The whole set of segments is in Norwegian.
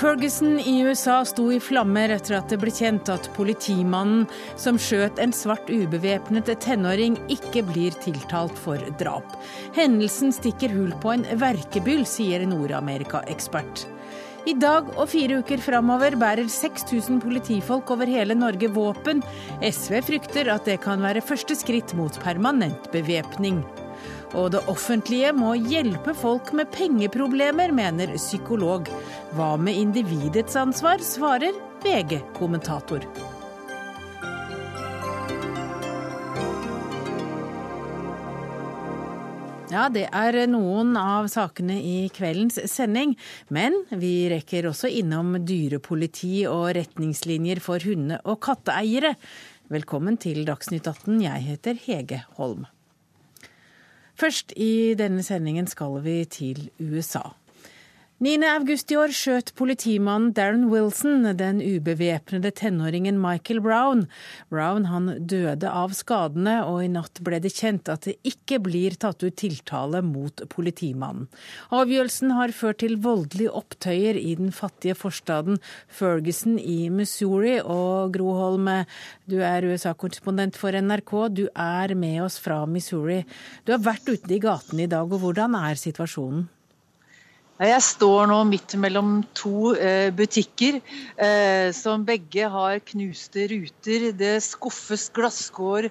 Ferguson i USA sto i flammer etter at det ble kjent at politimannen som skjøt en svart ubevæpnet tenåring, ikke blir tiltalt for drap. Hendelsen stikker hull på en verkebyll, sier Nord-Amerika-ekspert. I dag og fire uker framover bærer 6000 politifolk over hele Norge våpen. SV frykter at det kan være første skritt mot permanent bevæpning. Og det offentlige må hjelpe folk med pengeproblemer, mener psykolog. Hva med individets ansvar, svarer VG-kommentator. Ja, det er noen av sakene i kveldens sending. Men vi rekker også innom dyrepoliti og retningslinjer for hunde- og katteeiere. Velkommen til Dagsnytt 18. Jeg heter Hege Holm. Først i denne sendingen skal vi til USA. 9. august i år skjøt politimannen Darren Wilson den ubevæpnede tenåringen Michael Brown. Brown han døde av skadene, og i natt ble det kjent at det ikke blir tatt ut tiltale mot politimannen. Avgjørelsen har ført til voldelige opptøyer i den fattige forstaden Ferguson i Missouri. Og Gro Holm, du er USA-korrespondent for NRK. Du er med oss fra Missouri. Du har vært ute i gatene i dag, og hvordan er situasjonen? Jeg står nå midt mellom to eh, butikker eh, som begge har knuste ruter. Det skuffes glasskår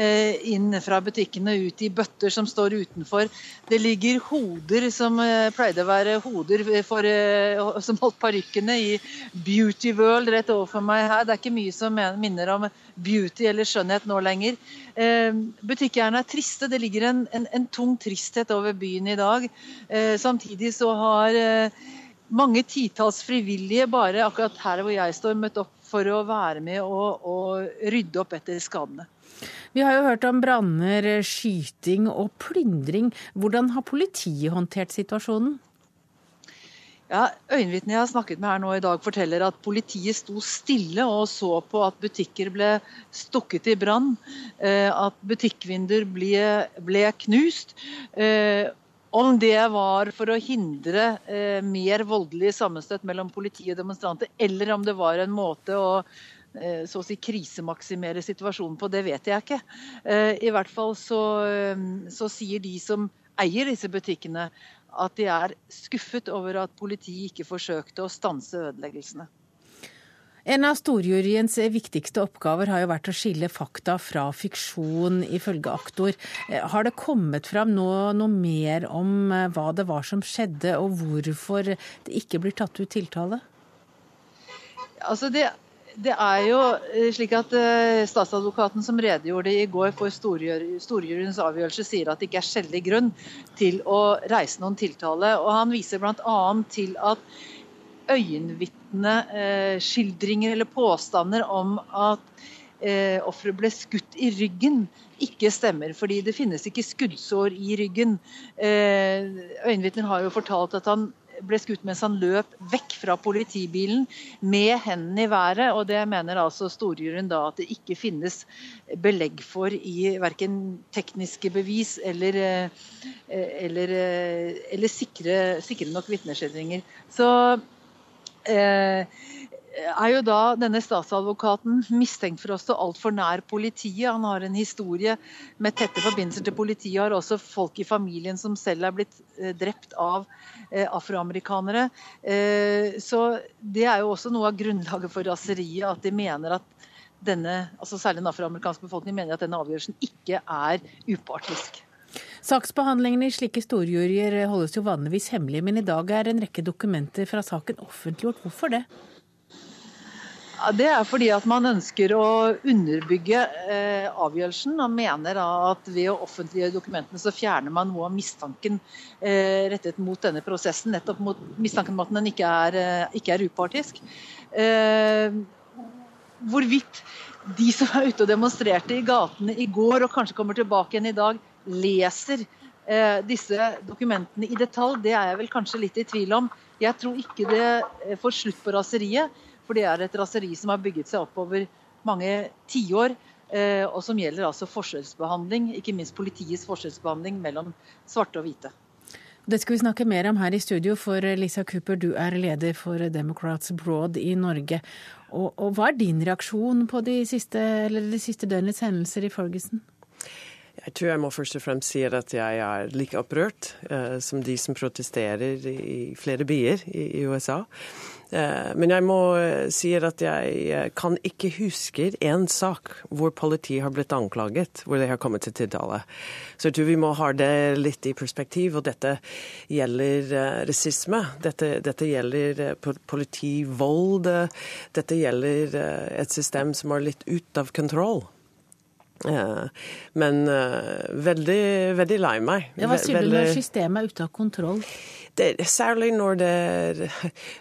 eh, inn fra butikkene ut i bøtter som står utenfor. Det ligger hoder som pleide å være hoder for, som holdt parykkene i Beauty World rett overfor meg her. Det er ikke mye som minner om beauty eller skjønnhet nå lenger. Butikkeierne er triste. Det ligger en, en, en, tung tristhet over byen i dag. Samtidig så har eh, mange titalls frivillige bare akkurat her hvor jeg står, møtt opp for å være med og, og rydde opp etter skadene. Vi har jo hørt om branner, skyting og plyndring. Hvordan har politiet håndtert situasjonen? Ja, Øyenvitnet jeg har snakket med her nå i dag, forteller at politiet sto stille og så på at butikker ble stukket i brann. Eh, at butikkvinduer ble, ble knust. Eh, om det var for å hindre eh, mer voldelig sammenstøt mellom politi og demonstranter, eller om det var en måte å så å si krisemaksimere situasjonen på, det vet jeg ikke. I hvert fall så, så sier de som eier disse butikkene, at de er skuffet over at politiet ikke forsøkte å stanse ødeleggelsene. En av storjuryens viktigste oppgaver har jo vært å skille fakta fra fiksjon, ifølge aktor. Har det kommet fram nå noe mer om eh, hva det var som skjedde, og hvorfor det ikke blir tatt ut tiltale? Altså det det er jo eh, slik at Statsadvokaten som redegjorde i går for storjuryens avgjørelse, sier at det ikke er skjellig grunn til å reise noen tiltale. og Han viser bl.a. til at øyenvitneskildringer uh, eller påstander om at uh, offeret ble skutt i ryggen, ikke stemmer. Fordi det finnes ikke skuddsår i ryggen. Øyenvitner har jo fortalt at han ble skutt mens han løp vekk fra politibilen med hendene i været. og Det mener altså storjuryen da at det ikke finnes belegg for i verken tekniske bevis eller, eh, eller, eh, eller sikre, sikre, nok vitneskildringer. Så eh, er jo da denne statsadvokaten mistenkt for å stå altfor nær politiet. Han har en historie med tette forbindelser til politiet. Har også folk i familien som selv er blitt eh, drept av eh, afroamerikanere. Eh, så det er jo også noe av grunnlaget for raseriet, at de mener at denne, altså særlig den afroamerikanske befolkningen mener at denne avgjørelsen ikke er upartisk. Saksbehandlingen i slike storjuryer holdes jo vanligvis hemmelig, men i dag er en rekke dokumenter fra saken offentliggjort. Hvorfor det? Det er fordi at man ønsker å underbygge eh, avgjørelsen og mener at ved å offentliggjøre dokumentene så fjerner man noe av mistanken eh, rettet mot denne prosessen. Nettopp mot mistanken om at den ikke er, eh, ikke er upartisk. Eh, hvorvidt de som er ute og demonstrerte i gatene i går og kanskje kommer tilbake igjen i dag, leser eh, disse dokumentene i detalj, det er jeg vel kanskje litt i tvil om. Jeg tror ikke det eh, får slutt på raseriet. For det er et raseri som har bygget seg opp over mange tiår. og som gjelder altså forskjellsbehandling, ikke minst politiets forskjellsbehandling mellom svarte og hvite. Det skal vi snakke mer om her i studio, for Lisa Cooper, du er leder for Democrats Broad i Norge. Og, og hva er din reaksjon på de siste, de siste døgnets hendelser i Ferguson? Jeg tror jeg må først og fremst si at jeg er like opprørt eh, som de som protesterer i flere byer i, i USA. Eh, men jeg må uh, si at jeg kan ikke huske en sak hvor politiet har blitt anklaget, hvor de har kommet til tiltale. Så jeg tror vi må ha det litt i perspektiv. Og dette gjelder rasisme. Dette, dette, gjelder politivold. Dette gjelder et system som er litt ut av kontroll. Men veldig, veldig lei meg. Ja, hva sier du når systemet er ute av kontroll? Det, særlig når det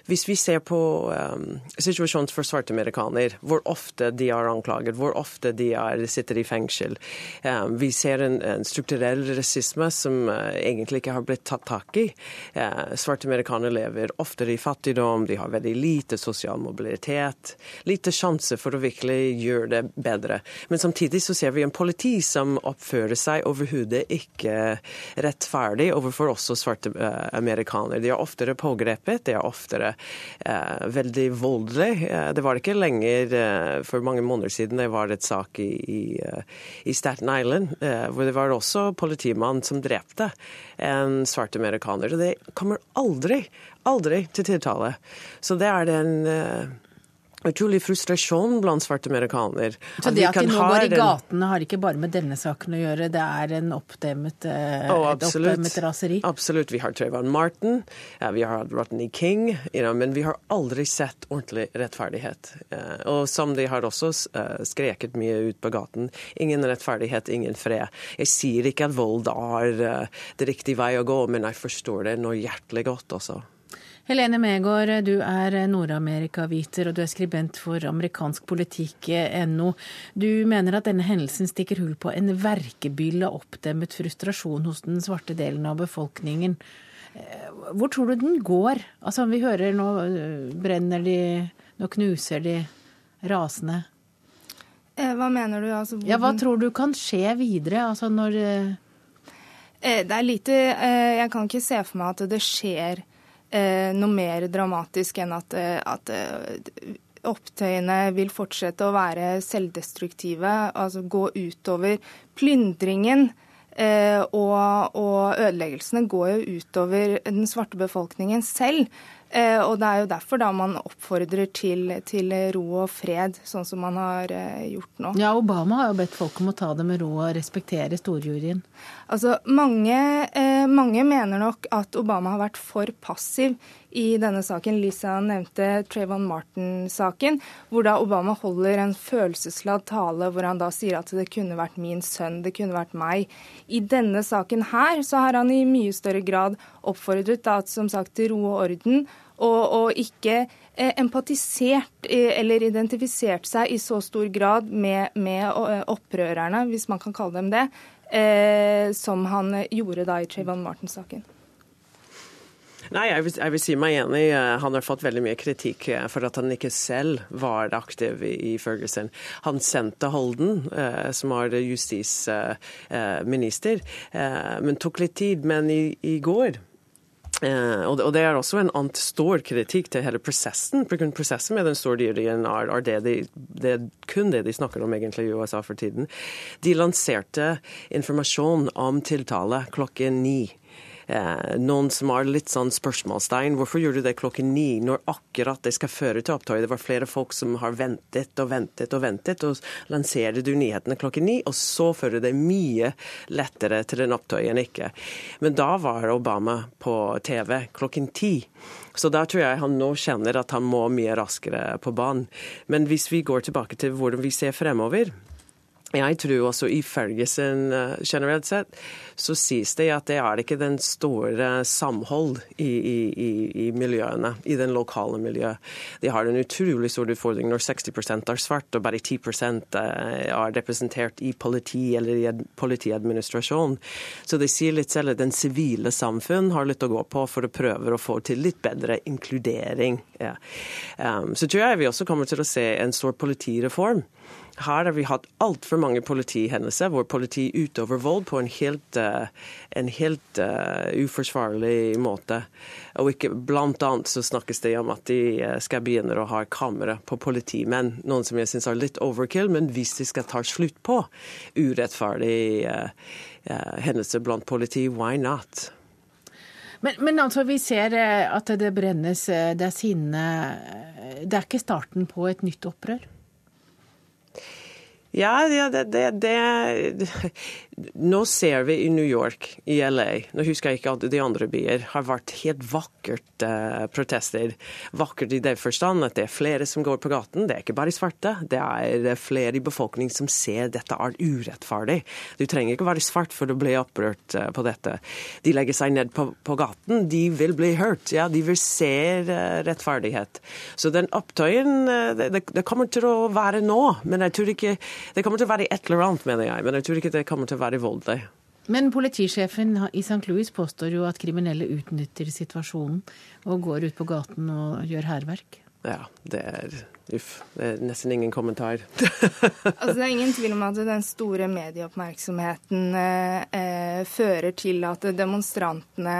Hvis vi ser på um, situasjonen for svarte amerikanere, hvor ofte de er anklaget, hvor ofte de er, sitter i fengsel. Um, vi ser en, en strukturell rasisme som uh, egentlig ikke har blitt tatt tak i. Uh, svarte amerikanere lever oftere i fattigdom, de har veldig lite sosial mobilitet. Lite sjanse for å virkelig gjøre det bedre. Men samtidig så ser vi en politi som oppfører seg overhodet ikke rettferdig overfor også svarte uh, amerikanere. De er oftere pågrepet, de er oftere eh, veldig voldelige. Uh, det var ikke lenger for mange måneder siden det var et sak i, i, i Staten Island hvor det var også politimann som drepte en svart amerikaner. Og det kommer aldri, aldri til tiltale. Så det er den utrolig frustrasjon blant svarte amerikaner. Så det at, de nå går i gatene har ikke bare med denne saken å gjøre, det er en oppdemmet, oh, et oppdemmet raseri? Absolutt. Vi har Trayvon Martin, ja, vi har hatt Rodney King, men vi har aldri sett ordentlig rettferdighet. Uh, og som de har også uh, skreket mye ut på gaten, ingen rettferdighet, ingen fred. Jeg sier ikke at vold er det riktige vei å gå, men jeg forstår det nå hjertelig godt også. Helene Megård, du er Nord-Amerika-viter og du er skribent for amerikansk politikk.no. Du mener at denne hendelsen stikker hull på en verkebylle av oppdemmet frustrasjon hos den svarte delen av befolkningen. Eh, hvor tror du den går? Altså, vi hører nå eh, brenner de, nå knuser de, rasende. Eh, hva mener du? Altså, ja, hva tror du kan skje videre? Altså når Det er lite Jeg kan ikke se for meg at det skjer eh, noe mer dramatisk enn at, eh, at eh, opptøyene vil fortsette å være selvdestruktive, altså gå utover plyndringen. Eh, og, og, ødeleggelsene går jo utover den svarte befolkningen selv. Eh, og det er jo derfor da man oppfordrer til, til, ro og fred, sånn som man har eh, gjort nå. Ja, Obama har jo bedt folk om å ta det med ro og respektere storjuryen. Altså, mange, eh, mange mener nok at Obama har vært for passiv i denne saken. Lisa nevnte Trayvon Martin-saken, hvor da Obama holder en følelsesladd tale hvor han da sier at det kunne vært min sønn, det kunne vært meg. I denne saken her så har han i mye større grad oppfordret da, som sagt, til ro og orden, og, og ikke eh, empatisert eh, eller identifisert seg i så stor grad med, med eh, opprørerne, hvis man kan kalle dem det, eh, som han gjorde da i Trayvon Martin-saken. Nei, jeg vil, jeg vil, si meg enig. Han har fått veldig mye kritikk for at han ikke selv var aktiv i Ferguson. Han sendte Holden, som var justisminister, men tok litt tid. Men i, i går Eh, og, det, er også en annen stor kritikk til hele prosessen. Prosessen med den store juryen er, er det, de, det, er kun det de snakker om egentlig i USA for tiden. De lanserte informasjon om tiltale klokken ni eh, noen som har litt sånn spørsmålstegn. Hvorfor gjorde du det klokken ni, når akkurat det skal føre til opptøyet? Det var flere folk som har ventet og ventet og ventet, og lanserer du nyhetene klokken ni, og så fører det mye lettere til en opptøy enn ikke. Men da var Obama på TV klokken ti. Så da tror jeg han nå kjenner at han må mye raskere på banen. Men hvis vi går tilbake til hvordan vi ser fremover, jeg tror også i Ferguson uh, generelt sett, så sies det at det er ikke den store samhold i, i, i, miljøene, i den lokale miljøet. De har en utrolig stor utfordring når 60% er svart og bare 10 eh, er representert i politi eller i politiadministrasjon. Så de sier litt selv at den sivile samfunn har litt å gå på for å prøve å få til litt bedre inkludering. Ja. Um, så tror jeg vi også kommer til å se en stor politireform. Her har vi hatt altfor mange politihendelser hvor politi utøver vold på en helt, uh, en helt uh, uforsvarlig måte. Og ikke, blant annet så snakkes det om at de skal begynne å ha kamera på politimenn. Noen som jeg syns er litt overkill, men hvis de skal ta slutt på urettferdige uh, hendelser blant politi, why not? Men, men, altså, vi ser at det brennes, det er sinne. Det er ikke starten på et nytt opprør? Ja, det, det, det, Nå ser vi i New York, i LA, nå husker jeg ikke at de andre byer, har vært helt vakkert eh, protester. Vakkert i det forstand at det er flere som går på gaten. Det er ikke bare svarte. Det er flere i befolkningen som ser dette er urettferdig. Du trenger ikke være svart for å bli opprørt eh, på dette. De legger seg ned på, på gaten. De vil bli hørt. Ja, de vil se eh, rettferdighet. Så den opptøyen, eh, det, det kommer til å være nå. Men jeg tror ikke det kommer til å være et eller annet, mener jeg. Men jeg tror ikke det kommer til å være voldelig. Men politisjefen i St. Louis påstår jo at kriminelle utnytter situasjonen og går ut på gaten og gjør hærverk. Ja, det er Uff. Det er nesten ingen kommentar. altså, det er ingen tvil om at den store medieoppmerksomheten eh, eh, fører til at demonstrantene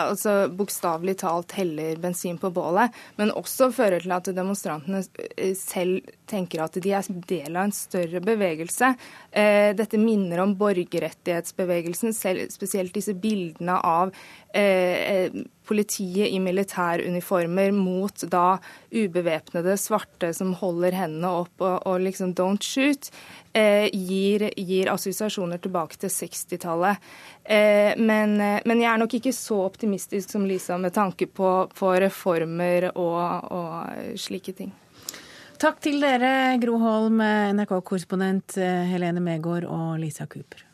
altså bokstavelig talt heller bensin på bålet, men også fører til at demonstrantene eh, selv tenker at de er del av en større bevegelse. Eh, dette minner om borgerrettighetsbevegelsen, selv, spesielt disse bildene av eh, eh politiet i militæruniformer mot da ubevæpnede svarte som holder hendene opp og, og liksom 'don't shoot', eh, gir, gir, assosiasjoner tilbake til 60-tallet. Eh, men, eh, men, jeg er nok ikke så optimistisk som Lisa med tanke på, på reformer og, og slike ting. Takk til dere, Gro Holm, NRK-korrespondent eh, Helene Megård og Lisa Cooper.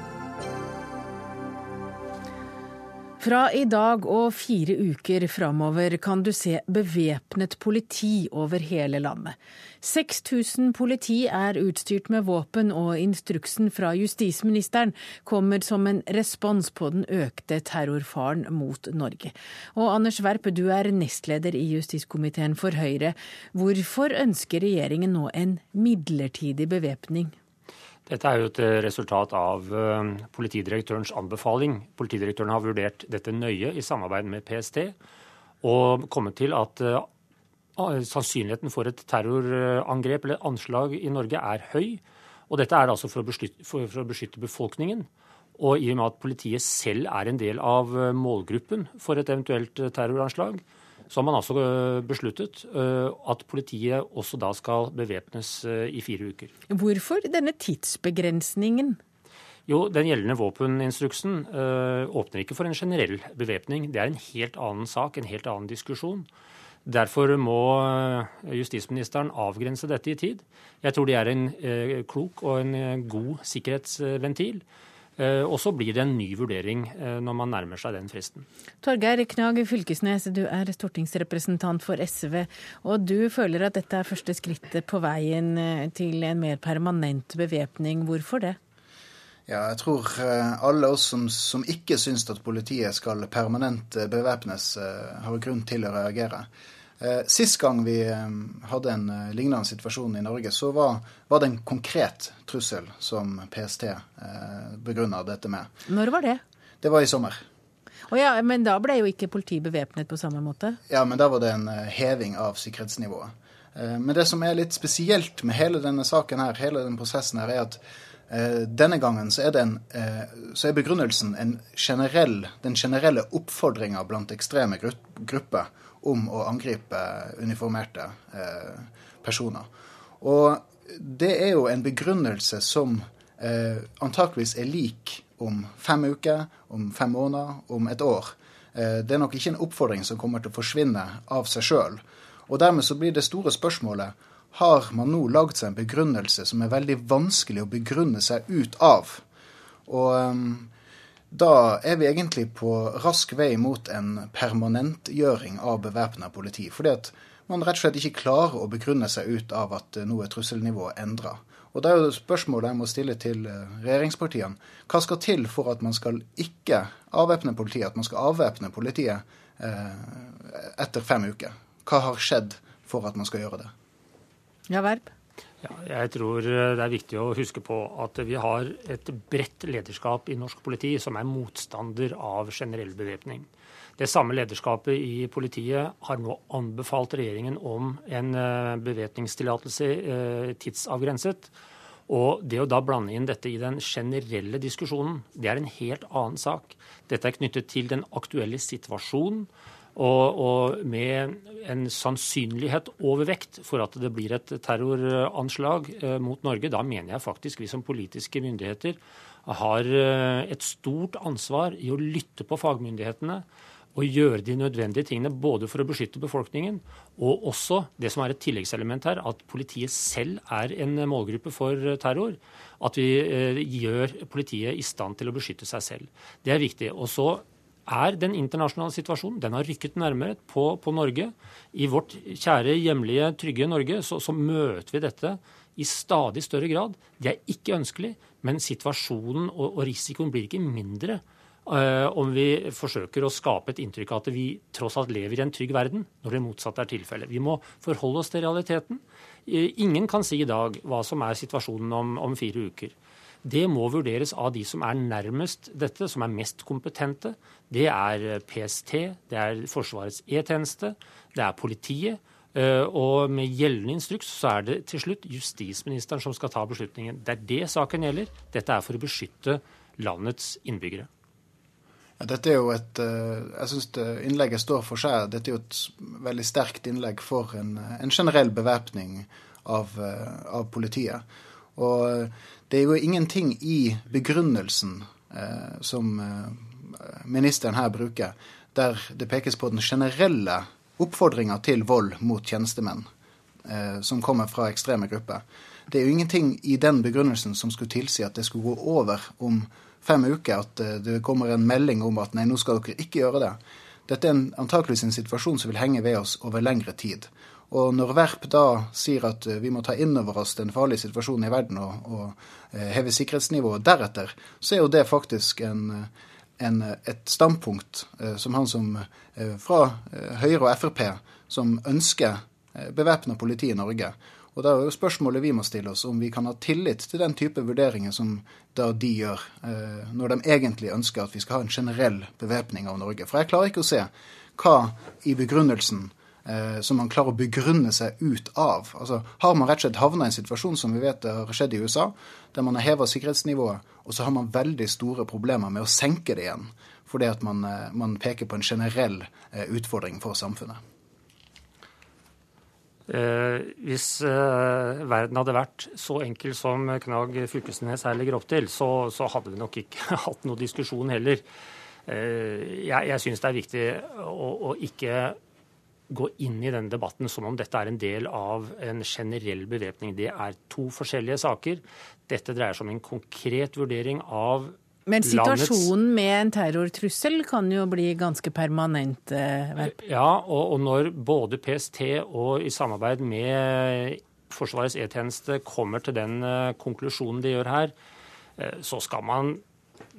Fra i dag og fire uker framover kan du se bevæpnet politi over hele landet. 6000 politi er utstyrt med våpen, og instruksen fra justisministeren kommer som en respons på den økte terrorfaren mot Norge. Og Anders Werp, du er nestleder i justiskomiteen for Høyre. Hvorfor ønsker regjeringen nå en midlertidig bevæpning? Dette er jo et eh, resultat av eh, politidirektørens anbefaling. Politidirektøren har vurdert dette nøye i samarbeid med PST og kommet til at eh, sannsynligheten for et terrorangrep eller anslag i Norge er høy. Og dette er altså for å, beskytte, for, for å beskytte befolkningen. Og i og med at politiet selv er en del av målgruppen for et eventuelt terroranslag, så har man altså øh, besluttet øh, at politiet også da skal bevæpnes øh, i fire uker. Hvorfor denne tidsbegrensningen? Jo, Den gjeldende våpeninstruksen åpner ikke for en generell bevæpning. Det er en helt annen sak, en helt annen diskusjon. Derfor må justisministeren avgrense dette i tid. Jeg tror det er en klok og en god sikkerhetsventil. Eh, og så blir det en ny vurdering eh, når man nærmer seg den fristen. Torgeir Knag Fylkesnes, du er stortingsrepresentant for SV. Og du føler at dette er første skrittet på veien eh, til en mer permanent bevæpning. Hvorfor det? Ja, jeg tror alle oss som, som ikke syns at politiet skal permanent bevæpnes, har grunn til å reagere. Eh, sist gang vi eh, hadde en eh, lignende situasjon i Norge, så var, var det en konkret trussel som PST begrunna dette med. Når var det? Det var i sommer. Oh ja, men da ble jo ikke politiet bevæpnet på samme måte? Ja, men da var det en heving av sikkerhetsnivået. Men det som er litt spesielt med hele denne saken her, hele den prosessen her, er at denne gangen så er, en, så er begrunnelsen generell, den generelle oppfordringa blant ekstreme grupper om å angripe uniformerte eh, personer. Og det er jo en begrunnelse som eh, antakeligvis er lik om fem uker, om fem måneder, om et år. Eh, det er nok ikke en oppfordring som kommer til å forsvinne av seg sjøl. Og dermed så blir det store spørsmålet har man nå lagd seg en begrunnelse som er veldig vanskelig å begrunne seg ut av. Og um, da er vi egentlig på rask vei mot en permanentgjøring av bevæpna politi. Fordi at man rett og slett ikke klarer å begrunne seg ut av at nå er trusselnivået endra. Og da er jo spørsmålet jeg må stille til regjeringspartiene. Hva skal til for at man skal ikke avvæpne politiet, at man skal avvæpne politiet etter fem uker? Hva har skjedd for at man skal gjøre det? Ja, Verp? Ja, jeg tror det er viktig å huske på at vi har et bredt lederskap i norsk politi som er motstander av generell bevæpning. Det samme lederskapet i politiet har nå anbefalt regjeringen om en eh, bevæpningstillatelse eh, tidsavgrenset. Og det å da blande inn dette i den generelle diskusjonen, det er en helt annen sak. Dette er knyttet til den aktuelle situasjonen. Og, og, med en sannsynlighet overvekt for at det blir et terroranslag eh, mot Norge, da mener jeg faktisk vi som politiske myndigheter har eh, et stort ansvar i å lytte på fagmyndighetene og gjøre de nødvendige tingene både for å beskytte befolkningen og også det som er et tilleggselement her, at politiet selv er en målgruppe for terror. At vi eh, gjør politiet i stand til å beskytte seg selv. Det er viktig. Og så er den internasjonale situasjonen. Den har rykket nærmere på, på Norge. I vårt kjære, hjemlige, trygge Norge så, så, møter vi dette i stadig større grad. Det er ikke ønskelig, men situasjonen og, og risikoen blir ikke mindre uh, om vi forsøker å skape et inntrykk av at vi tross alt lever i en trygg verden, når det motsatte er tilfellet. Vi må forholde oss til realiteten. Uh, ingen kan si i dag hva som er situasjonen om, om fire uker. Det må vurderes av de som er nærmest dette, som er mest kompetente. Det er eh, PST, det er Forsvarets E-tjeneste, det er politiet. Eh, og med gjeldende instruks så er det til slutt justisministeren som skal ta beslutningen. Det er det saken gjelder. Dette er for å beskytte landets innbyggere. Ja, dette er jo et, eh, jeg synes Innlegget står for seg. Dette er jo et veldig sterkt innlegg for en, en generell bevæpning av, av politiet. Og det er jo ingenting i begrunnelsen eh, som eh, ministeren her bruker, der det pekes på den generelle oppfordringa til vold mot tjenestemenn eh, som kommer fra ekstreme grupper. Det er jo ingenting i den begrunnelsen som skulle tilsi at det skulle gå over om fem uker, at eh, det kommer en melding om at nei, nå skal dere ikke gjøre det. Dette er antakeligvis en situasjon som vil henge ved oss over lengre tid. Og når Verp da sier at eh, vi må ta inn over oss den farlige situasjonen i verden og, og eh, heve sikkerhetsnivået deretter, så er jo det faktisk en, en, et standpunkt eh, som han som fra Høyre og Frp som ønsker bevæpna politi i Norge. Og da er jo spørsmålet vi må stille oss, om vi kan ha tillit til den type vurderinger som da de gjør, når de egentlig ønsker at vi skal ha en generell bevæpning av Norge. For jeg klarer ikke å se hva i begrunnelsen som man klarer å begrunne seg ut av. Altså, Har man rett og slett havna i en situasjon som vi vet har skjedd i USA, der man har heva sikkerhetsnivået, og så har man veldig store problemer med å senke det igjen, fordi at man, eh, man peker på en generell eh, utfordring for samfunnet? Eh, hvis eh, verden hadde vært så enkel som Knag Fylkesnes her legger opp til, så, så hadde vi nok ikke hatt noe diskusjon heller. Eh, jeg, jeg syns det er viktig å, å ikke gå inn i denne debatten som om dette er en del av en generell bevæpning. Det er to forskjellige saker. Dette dreier seg om en konkret vurdering av men situasjonen med en terrortrussel kan jo bli ganske permanent? Eh, Verp. Ja, og, og når både PST og i samarbeid med Forsvarets E-tjeneste kommer til den uh, konklusjonen de gjør her, uh, så skal man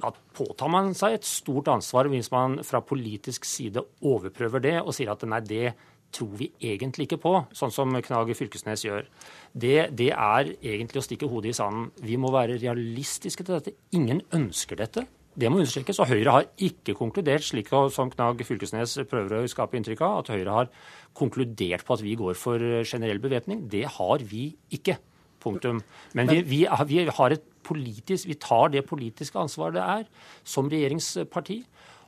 da påtar man seg et stort ansvar hvis man fra politisk side overprøver det og sier at nei, det tror vi egentlig ikke på, sånn som Knag Fylkesnes gjør. Det, det er egentlig å stikke hodet i sanden. Vi må være realistiske til dette. Ingen ønsker dette. Det må understrekes. Og Høyre har ikke konkludert, slik som Knag Fylkesnes prøver å skape inntrykk av, at Høyre har konkludert på at vi går for generell bevæpning. Det har vi ikke. Punktum. Men vi, vi, vi, har et politisk, vi tar det politiske ansvaret det er som regjeringsparti.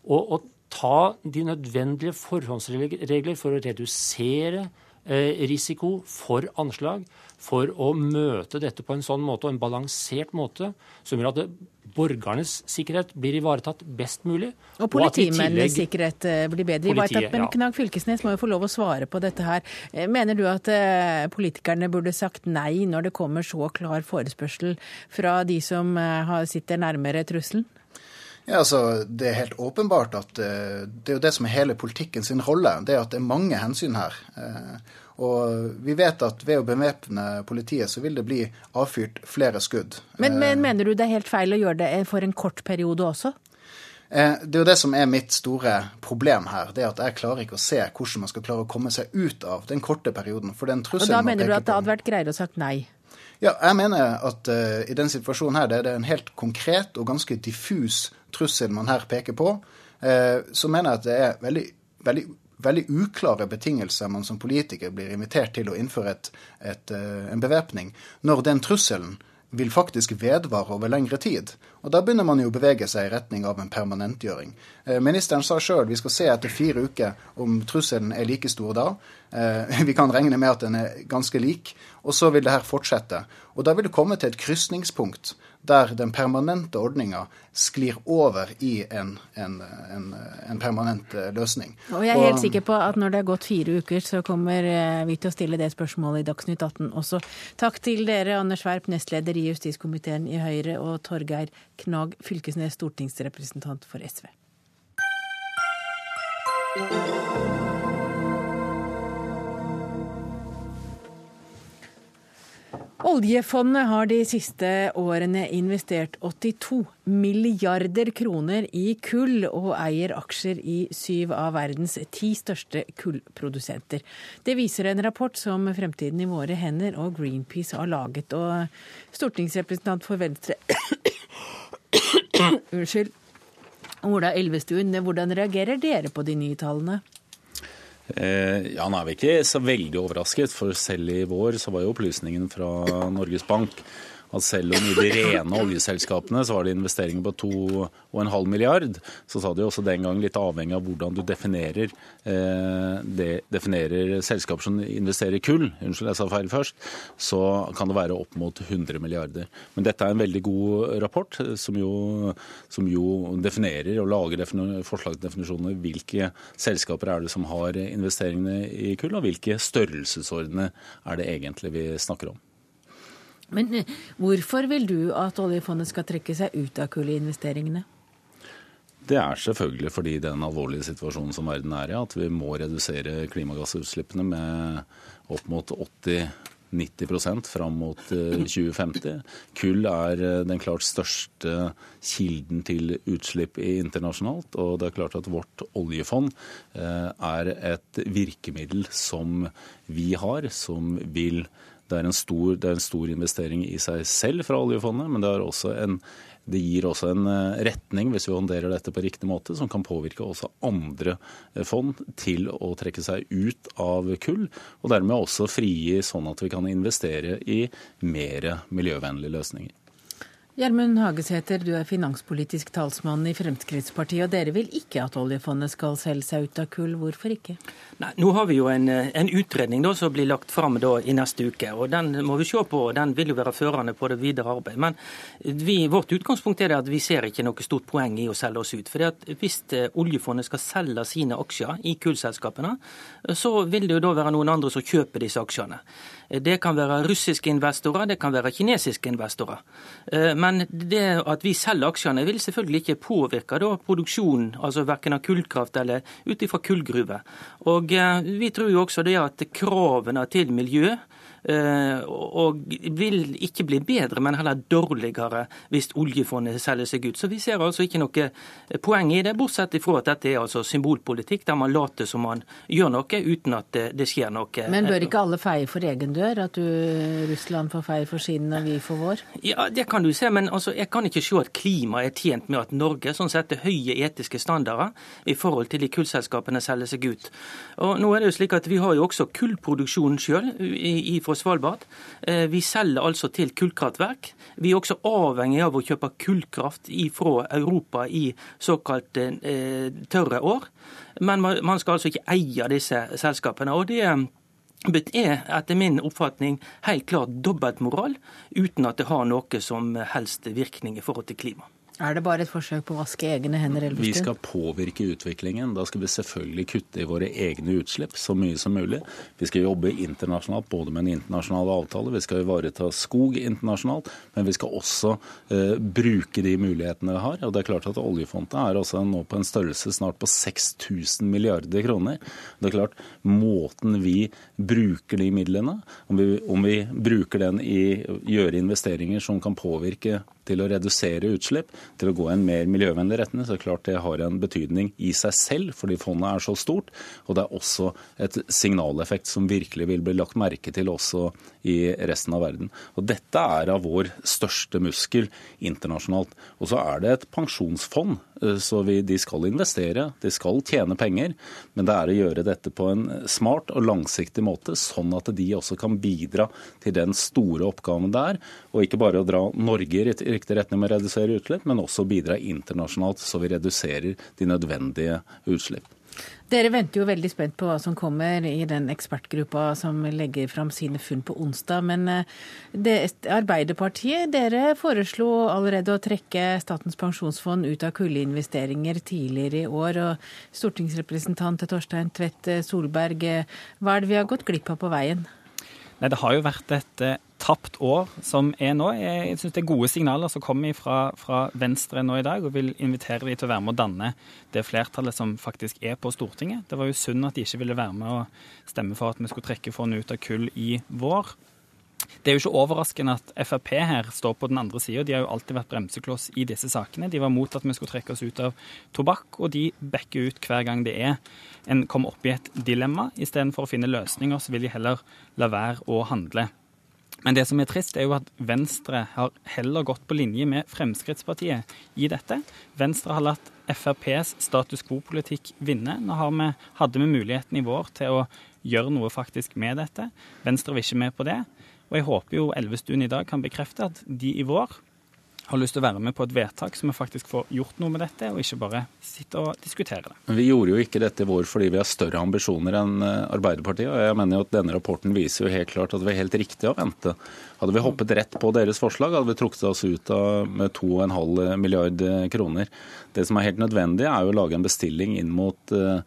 Og, og ta de nødvendige forhåndsregler for å redusere eh, risiko for anslag, for å møte dette på en sånn måte og en balansert måte som gjør at borgernes sikkerhet blir ivaretatt best mulig. Og politimennenes sikkerhet eh, blir bedre ivaretatt. Men Knag Fylkesnes må jo få lov å svare på dette her. Eh, mener du at politikerne burde sagt nei når det kommer så klar forespørsel fra de som sitter nærmere trusselen? Ja, altså, Det er helt åpenbart at det er jo det som er hele politikken sin rolle. Det er at det er mange hensyn her. Og vi vet at ved å bevæpne politiet, så vil det bli avfyrt flere skudd. Men, men mener du det er helt feil å gjøre det for en kort periode også? Det er jo det som er mitt store problem her. det at Jeg klarer ikke å se hvordan man skal klare å komme seg ut av den korte perioden. For den trusselen Og Da mener du at det hadde vært greiere å sagt nei? Ja, jeg mener at uh, i den situasjonen her, det er en helt konkret og ganske diffus trussel man her peker på. Uh, så mener jeg at det er veldig, veldig, veldig uklare betingelser man som politiker blir invitert til å innføre et, et, uh, en bevæpning, når den trusselen vil faktisk vedvare over lengre tid. Og Da begynner man jo å bevege seg i retning av en permanentgjøring. Eh, ministeren sa sjøl vi skal se etter fire uker om trusselen er like stor da. Eh, vi kan regne med at den er ganske lik. Og så vil det her fortsette. Og da vil det komme til et krysningspunkt der den permanente ordninga sklir over i en, en, en, en, permanent eh, løsning. Og jeg er helt sikker på at når det har gått fire uker, så kommer vi til å stille det spørsmålet i Dagsnytt 18 også. Takk til dere, Anders Werp, nestleder i justiskomiteen i Høyre, og Torgeir Knag Fylkesnes, stortingsrepresentant for SV. Oljefondet har de siste årene investert 82 milliarder kroner i kull, og eier aksjer i syv av verdens ti største kullprodusenter. Det viser en rapport som Fremtiden i våre hender og Greenpeace har laget. Og stortingsrepresentant for Venstre Unnskyld. Ola Elvestuen, hvordan reagerer dere på de nye tallene? Eh, ja, Nå er vi ikke så veldig overrasket, for selv i vår så var jo opplysningen fra Norges Bank at selv om i de rene oljeselskapene så var det investeringer på 2,5 milliard, så sa de også den gang litt avhengig av hvordan du definerer, eh, de, definerer selskaper som investerer i kull, unnskyld jeg sa feil først, så kan det være opp mot 100 milliarder. Men dette er en veldig god rapport som jo, som jo definerer og lager forslag til definisjoner hvilke selskaper er det som har investeringene i kull, og hvilke størrelsesordener er det egentlig vi snakker om. Men eh, hvorfor vil du at oljefondet skal trekke seg ut av kullinvesteringene? Det er selvfølgelig fordi den alvorlige situasjonen som verden er i, at vi må redusere klimagassutslippene med opp mot 80-90% fram mot 2050. Eh, Kull er eh, den klart største kilden til utslipp internasjonalt. Og det er klart at vårt oljefond er et virkemiddel som vi har, som vil det er, stor, det er, en stor, investering i seg selv fra oljefondet, men det, en, det, gir også en eh, retning, hvis vi håndterer dette på riktig måte, som kan påvirke også andre eh, fond til å trekke seg ut av kull, og dermed også frigi sånn at vi kan investere i mer miljøvennlige løsninger. Gjermund Hagesæter, du er finanspolitisk talsmann i Fremskrittspartiet, og dere vil ikke at oljefondet skal selge seg ut av kull. Hvorfor ikke? Nei, nå har vi jo en, en utredning da, som blir lagt fram i neste uke. og Den må vi se på, og den vil jo være førende på det videre arbeidet. Men vi, vårt utgangspunkt er at vi ser ikke noe stort poeng i å selge oss ut. Fordi at Hvis eh, oljefondet skal selge sine aksjer i kullselskapene, så vil det jo da være noen andre som kjøper disse aksjene. Det kan være russiske investorer, det kan være kinesiske investorer. Eh, men det at vi selger aksjene vil selvfølgelig ikke påvirke da produksjonen, altså verken av kullkraft eller ut ifra kullgruver. Og eh, vi tror jo også det at kravene til miljø Eh, og vil ikke bli bedre, men heller dårligere hvis oljefondet selger seg ut. Så vi ser altså ikke noe poeng i det, bortsett ifra at dette er altså symbolpolitikk, der man later som man gjør noe uten at det, skjer noe. Men bør ikke alle feie for egen dør? At du, Russland får feie for sin og vi for vår? Ja, det kan du se, men altså, jeg kan ikke se at klimaet er tjent med at Norge sånn setter høye etiske standarder i forhold til de kullselskapene selger seg ut. Og nå er det jo slik at Vi har jo også kullproduksjonen sjøl fra Svalbard. Eh, vi selger altså til kullkraftverk. Vi er også avhengig av å kjøpe kullkraft fra Europa i såkalte eh, tørre år. Men man skal altså ikke eie disse selskapene. og det er etter min oppfatning helt klart dobbeltmoral, uten at det har noe som helst virkning i forhold til klima. Er det bare et forsøk på å vaske egne hender? Vi skal påvirke utviklingen. Da skal vi selvfølgelig kutte i våre egne utslipp så mye som mulig. Vi skal jobbe internasjonalt, både med en internasjonal avtale, vi skal ivareta skog internasjonalt, men vi skal også eh, bruke de mulighetene vi har. Og det er klart at Oljefondet er også nå på en størrelse snart på 6000 milliarder kroner. Det er klart, Måten vi bruker de midlene, om vi, om vi bruker den i gjøre investeringer som kan påvirke til å redusere utslipp, til å gå i en mer miljøvennlig retning, så er klart det har en betydning i seg selv, fordi fondet er så stort. Og det er også et signaleffekt som virkelig vil bli lagt merke til også i resten av verden. Og dette er av vår største muskel internasjonalt. Og så er det et pensjonsfond, så vi, de skal investere, de skal tjene penger, men det er å gjøre dette på en smart og langsiktig måte, sånn at de også kan bidra til den store oppgaven det er, og ikke bare å dra Norge i riktig retning med å redusere utslipp, men også bidra internasjonalt så vi reduserer de nødvendige utslipp. Dere venter jo veldig spent på hva som kommer i den ekspertgruppa som legger fram sine funn på onsdag. Men eh, det, Arbeiderpartiet dere foreslo allerede å trekke Statens pensjonsfond ut av kulleinvesteringer tidligere i år. og Stortingsrepresentant Torstein Tvedt Solberg, eh, hva er det vi har gått glipp av på veien? Nei, Det har jo vært et eh, tapt år som er nå. Jeg syns det er gode signaler som kommer fra, fra, Venstre nå i dag, og vil invitere de til å være med å danne det flertallet som faktisk er på Stortinget. Det var jo synd at de ikke ville være med å stemme for at vi skulle trekke fondet ut av kull i vår. Det er jo ikke overraskende at Frp her står på den andre sida. De har jo alltid vært bremsekloss i disse sakene. De var mot at vi skulle trekke oss ut av tobakk, og de backer ut hver gang det er en kommer opp i et dilemma. Istedenfor å finne løsninger, så vil de heller la være å handle. Men det som er trist, er jo at Venstre har heller gått på linje med Fremskrittspartiet i dette. Venstre har latt FrPs status quo-politikk vinne. Nå vi, hadde vi muligheten i vår til å gjøre noe faktisk med dette. Venstre var ikke med på det. Og jeg håper jo Elvestuen i dag kan bekrefte at de i vår har lyst til å være med på et vedtak så vi faktisk får gjort noe med dette, og ikke bare sitte og diskutere det. Vi gjorde jo ikke dette i vår fordi vi har større ambisjoner enn eh, Arbeiderpartiet. og jeg mener jo at Denne rapporten viser jo helt klart at det var helt riktig å vente. Hadde vi hoppet rett på deres forslag, hadde vi trukket oss ut av med 2,5 milliard kroner. Det som er helt nødvendig, er jo å lage en bestilling inn mot uh,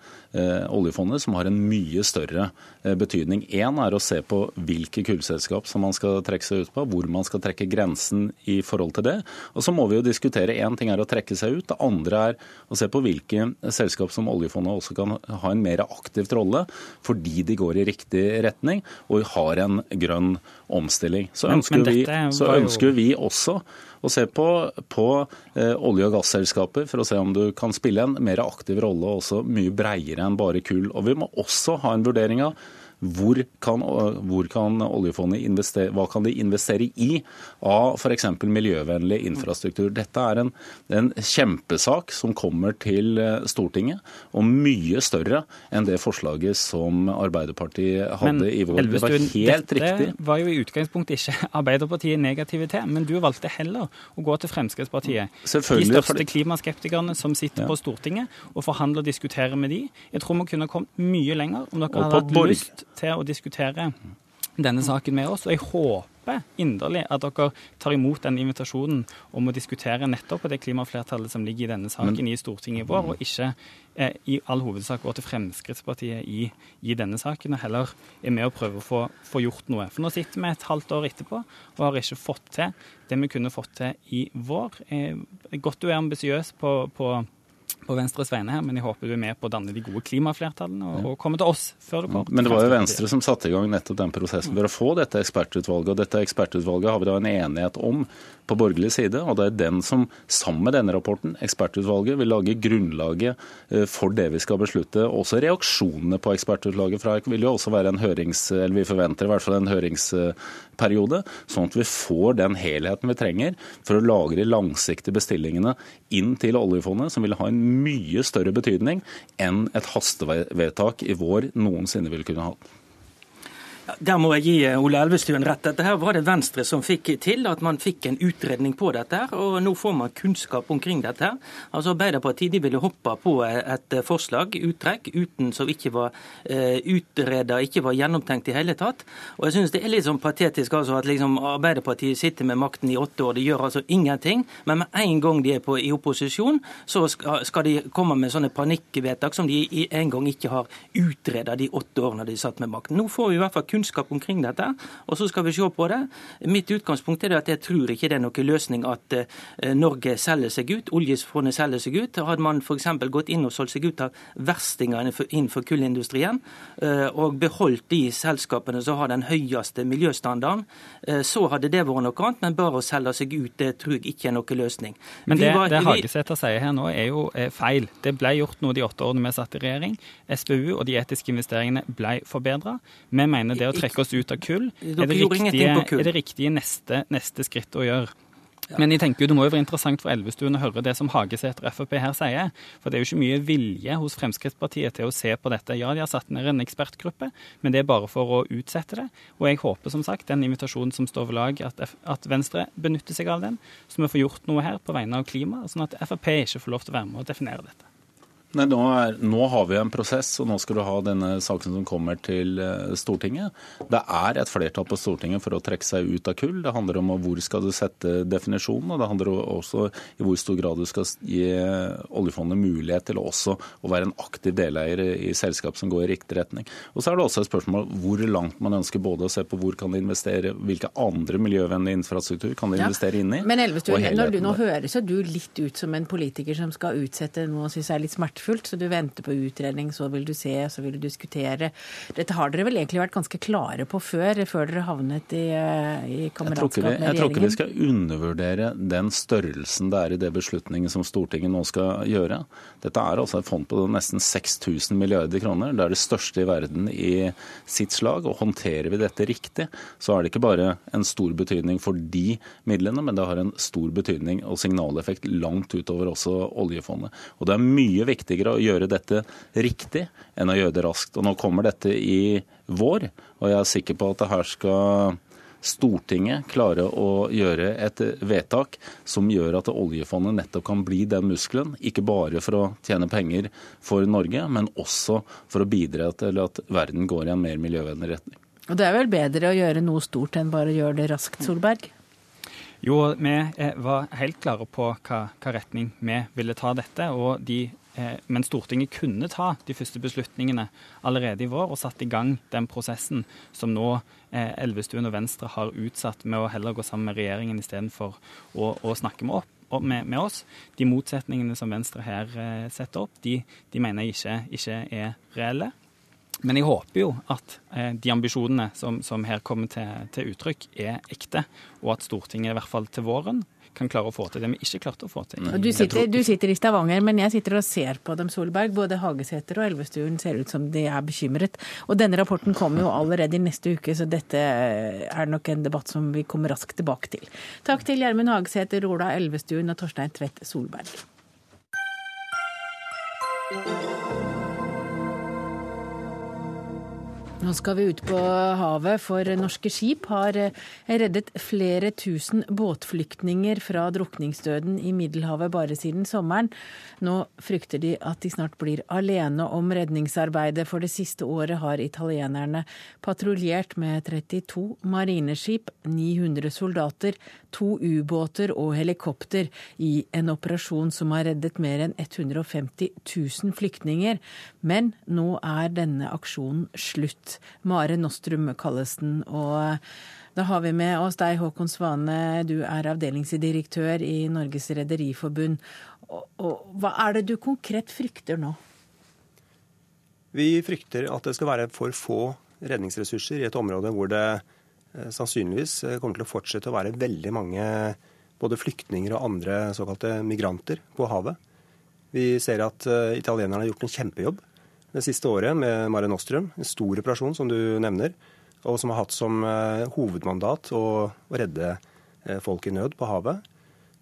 oljefondet som har en mye større betydning. Én er å se på hvilke kullselskap som man skal trekke seg ut på, hvor man skal trekke grensen i forhold til det. Og så må vi jo diskutere, Én ting er å trekke seg ut, det andre er å se på hvilke selskap som oljefondet også kan ha en mer aktivt rolle, fordi de går i riktig retning og har en grønn omstilling. Så ønsker, men, men vi, så ønsker vi også å se på, på eh, olje- og gasselskaper for å se om du kan spille en mer aktiv rolle, også mye bredere enn bare kull. Og vi må også ha en vurdering av hvor kan, hvor kan, oljefondet investere, hva kan de investere i av f.eks. miljøvennlig infrastruktur? Dette er en, en, kjempesak som kommer til eh, Stortinget, og mye større enn det forslaget som Arbeiderpartiet hadde men, i vår. Det var helt dette riktig. var jo i utgangspunktet ikke Arbeiderpartiet negative til, men du valgte heller å gå til Fremskrittspartiet. De største klimaskeptikerne som sitter ja. på Stortinget, og forhandle og diskutere med de. Jeg tror vi kunne kommet mye lenger om dere hadde hatt lyst til å diskutere denne saken med oss. Og jeg håper inderlig at dere tar imot den invitasjonen om å diskutere nettopp det klimaflertallet som ligger i denne saken Men, i Stortinget i vår, og ikke eh, i all hovedsak går til Fremskrittspartiet i, i, denne saken, og heller er med å prøve å få, få, gjort noe. For nå sitter vi et halvt år etterpå og har ikke fått til det vi kunne fått til i vår. Eh, godt du er ambisiøs på, på på Venstres vegne her, men jeg håper du er med på å danne de gode klimaflertallene og, og komme til oss før du kommer. Men det var jo Venstre som satte i gang nettopp den prosessen for å få dette ekspertutvalget. Og dette ekspertutvalget har vi da en enighet om på borgerlig side, og det er den som sammen med denne rapporten, ekspertutvalget, vil lage grunnlaget eh, for det vi skal beslutte. Også reaksjonene på ekspertutvalget fra vil jo også være en hørings... Eller vi forventer i hvert fall en høringsperiode, sånn at vi får den helheten vi trenger for å lage de langsiktige bestillingene inn til oljefondet, som vil ha en mye større betydning enn et hastevedtak i vår noensinne vil kunne ha. Der må jeg gi eh, Ole Elvestuen rett. Dette her var det Venstre som fikk til, at man fikk en utredning på dette. og Nå får man kunnskap omkring dette. Altså Arbeiderpartiet de ville hoppe på et forslag, uttrekk, uten som ikke var uh, utreda, ikke var gjennomtenkt i hele tatt. Og jeg synes Det er litt sånn patetisk altså at liksom Arbeiderpartiet sitter med makten i åtte år. De gjør altså ingenting. Men med en gang de er på, i opposisjon, så skal, skal de komme med sånne panikkvedtak som de en gang ikke har utreda de åtte årene de satt med makten. Nå får vi i hvert fall kunnskap kunnskap omkring dette, og så skal vi se på det. Mitt utgangspunkt er at jeg tror ikke det er noen løsning at eh, Norge selger seg ut, oljefondet selger seg ut. Hadde man f.eks. gått inn og solgt seg ut av verstingene innenfor kullindustrien, eh, og beholdt de selskapene som har den høyeste miljøstandarden, eh, så hadde det vært noe annet. Men bare å selge seg ut, det tror jeg ikke er noen løsning. Men det, var, det Hagesæter sier her nå, er jo feil. Det ble gjort noe de åtte årene vi satt i regjering. SPU og de etiske investeringene ble forbedra. Vi mener det å trekke oss ut av kull er det riktige, er det riktige neste, neste skritt å gjøre. Men jeg tenker jo det må jo være interessant for Elvestuen å høre det som Hagesæter Frp her sier. For det er jo ikke mye vilje hos Fremskrittspartiet til å se på dette. Ja, de har satt ned en ekspertgruppe, men det er bare for å utsette det. Og jeg håper som sagt den invitasjonen som står ved lag, at, at Venstre benytter seg av den. Så vi får gjort noe her på vegne av klimaet, sånn at Frp ikke får lov til å være med og definere dette. Nei, nå, er, nå, har vi en prosess, og nå skal du ha denne saken som kommer til eh, Stortinget. Det er et flertall på Stortinget for å trekke seg ut av kull. Det handler om hvor skal du sette definisjonen, og det handler også i hvor stor grad du skal gi oljefondet mulighet til også å være en aktiv deleier i selskap som går i riktig retning. Og så er det også et spørsmål hvor langt man ønsker både å se på hvor kan de investere, hvilke andre miljøvennlige infrastruktur kan de investere inn i. Men Elvestuen, når du nå høres jo du litt ut som en politiker som skal utsette noe og synes er litt smertefullt smertefullt, så du venter på utredning, så vil du se, så vil du diskutere. Dette har dere vel egentlig vært ganske klare på før, før dere havnet i, eh, i kameratskap med regjeringen? Jeg tror ikke vi skal undervurdere den størrelsen det er i det beslutningen som Stortinget nå skal gjøre. Dette er altså et fond på nesten 6000 milliarder kroner. Det er det største i verden i sitt slag. og Håndterer vi dette riktig, så er det ikke bare en stor betydning for de midlene, men det har en stor betydning og signaleffekt langt utover også oljefondet. Og Det er mye viktig viktigere å gjøre dette riktig enn å gjøre det raskt. Og Nå kommer dette i vår, og jeg er sikker på at det her skal Stortinget klare å gjøre et vedtak som gjør at oljefondet nettopp kan bli den muskelen, ikke bare for å tjene penger for Norge, men også for å bidra til at verden går i en mer miljøvennlig retning. Og Det er vel bedre å gjøre noe stort enn bare å gjøre det raskt, Solberg? Jo, vi var helt klare på hva, hva retning vi ville ta dette. og de men Stortinget kunne ta de første beslutningene allerede i vår og satt i gang den prosessen som nå eh, Elvestuen og Venstre har utsatt med å heller gå sammen med regjeringen istedenfor å, å snakke med, opp, med, med, oss. De motsetningene som Venstre her eh, setter opp, de, de mener jeg ikke, ikke, er reelle. Men jeg håper jo at eh, de ambisjonene som, som her kommer til, til, uttrykk, er ekte, og at Stortinget i hvert fall til våren kan klare å få til det vi ikke klarte å få til. Du sitter, du sitter, i Stavanger, men jeg sitter og ser på dem, Solberg. Både Hagesæter og Elvestuen ser ut som de er bekymret. Og denne rapporten kommer jo allerede i neste uke, så dette er nok en debatt som vi kommer raskt tilbake til. Takk til Gjermund Hagesæter, Ola Elvestuen og Torstein Tvedt Solberg. Nå skal vi ut på havet, for norske skip har eh, reddet flere tusen båtflyktninger fra drukningsdøden i Middelhavet bare siden sommeren. Nå frykter de at de snart blir alene om redningsarbeidet, for det siste året har italienerne patruljert med 32 marineskip, 900 soldater, to ubåter og helikopter i en operasjon som har reddet mer enn 150 000 flyktninger. Men nå er denne aksjonen slutt. Mare Nostrum kalles den. og da har vi med oss deg, Håkon Svane. Du er avdelingsdirektør i Norges Rederiforbund. Hva er det du konkret frykter nå? Vi frykter at det skal være for få redningsressurser i et område hvor det eh, sannsynligvis eh, kommer til å fortsette å være veldig mange både flyktninger og andre såkalte migranter på havet. Vi ser at italienerne har gjort en kjempejobb det siste året med Mare Nostrum. En stor operasjon, som du nevner, og som har hatt som eh, hovedmandat å, redde eh, folk i nød på havet.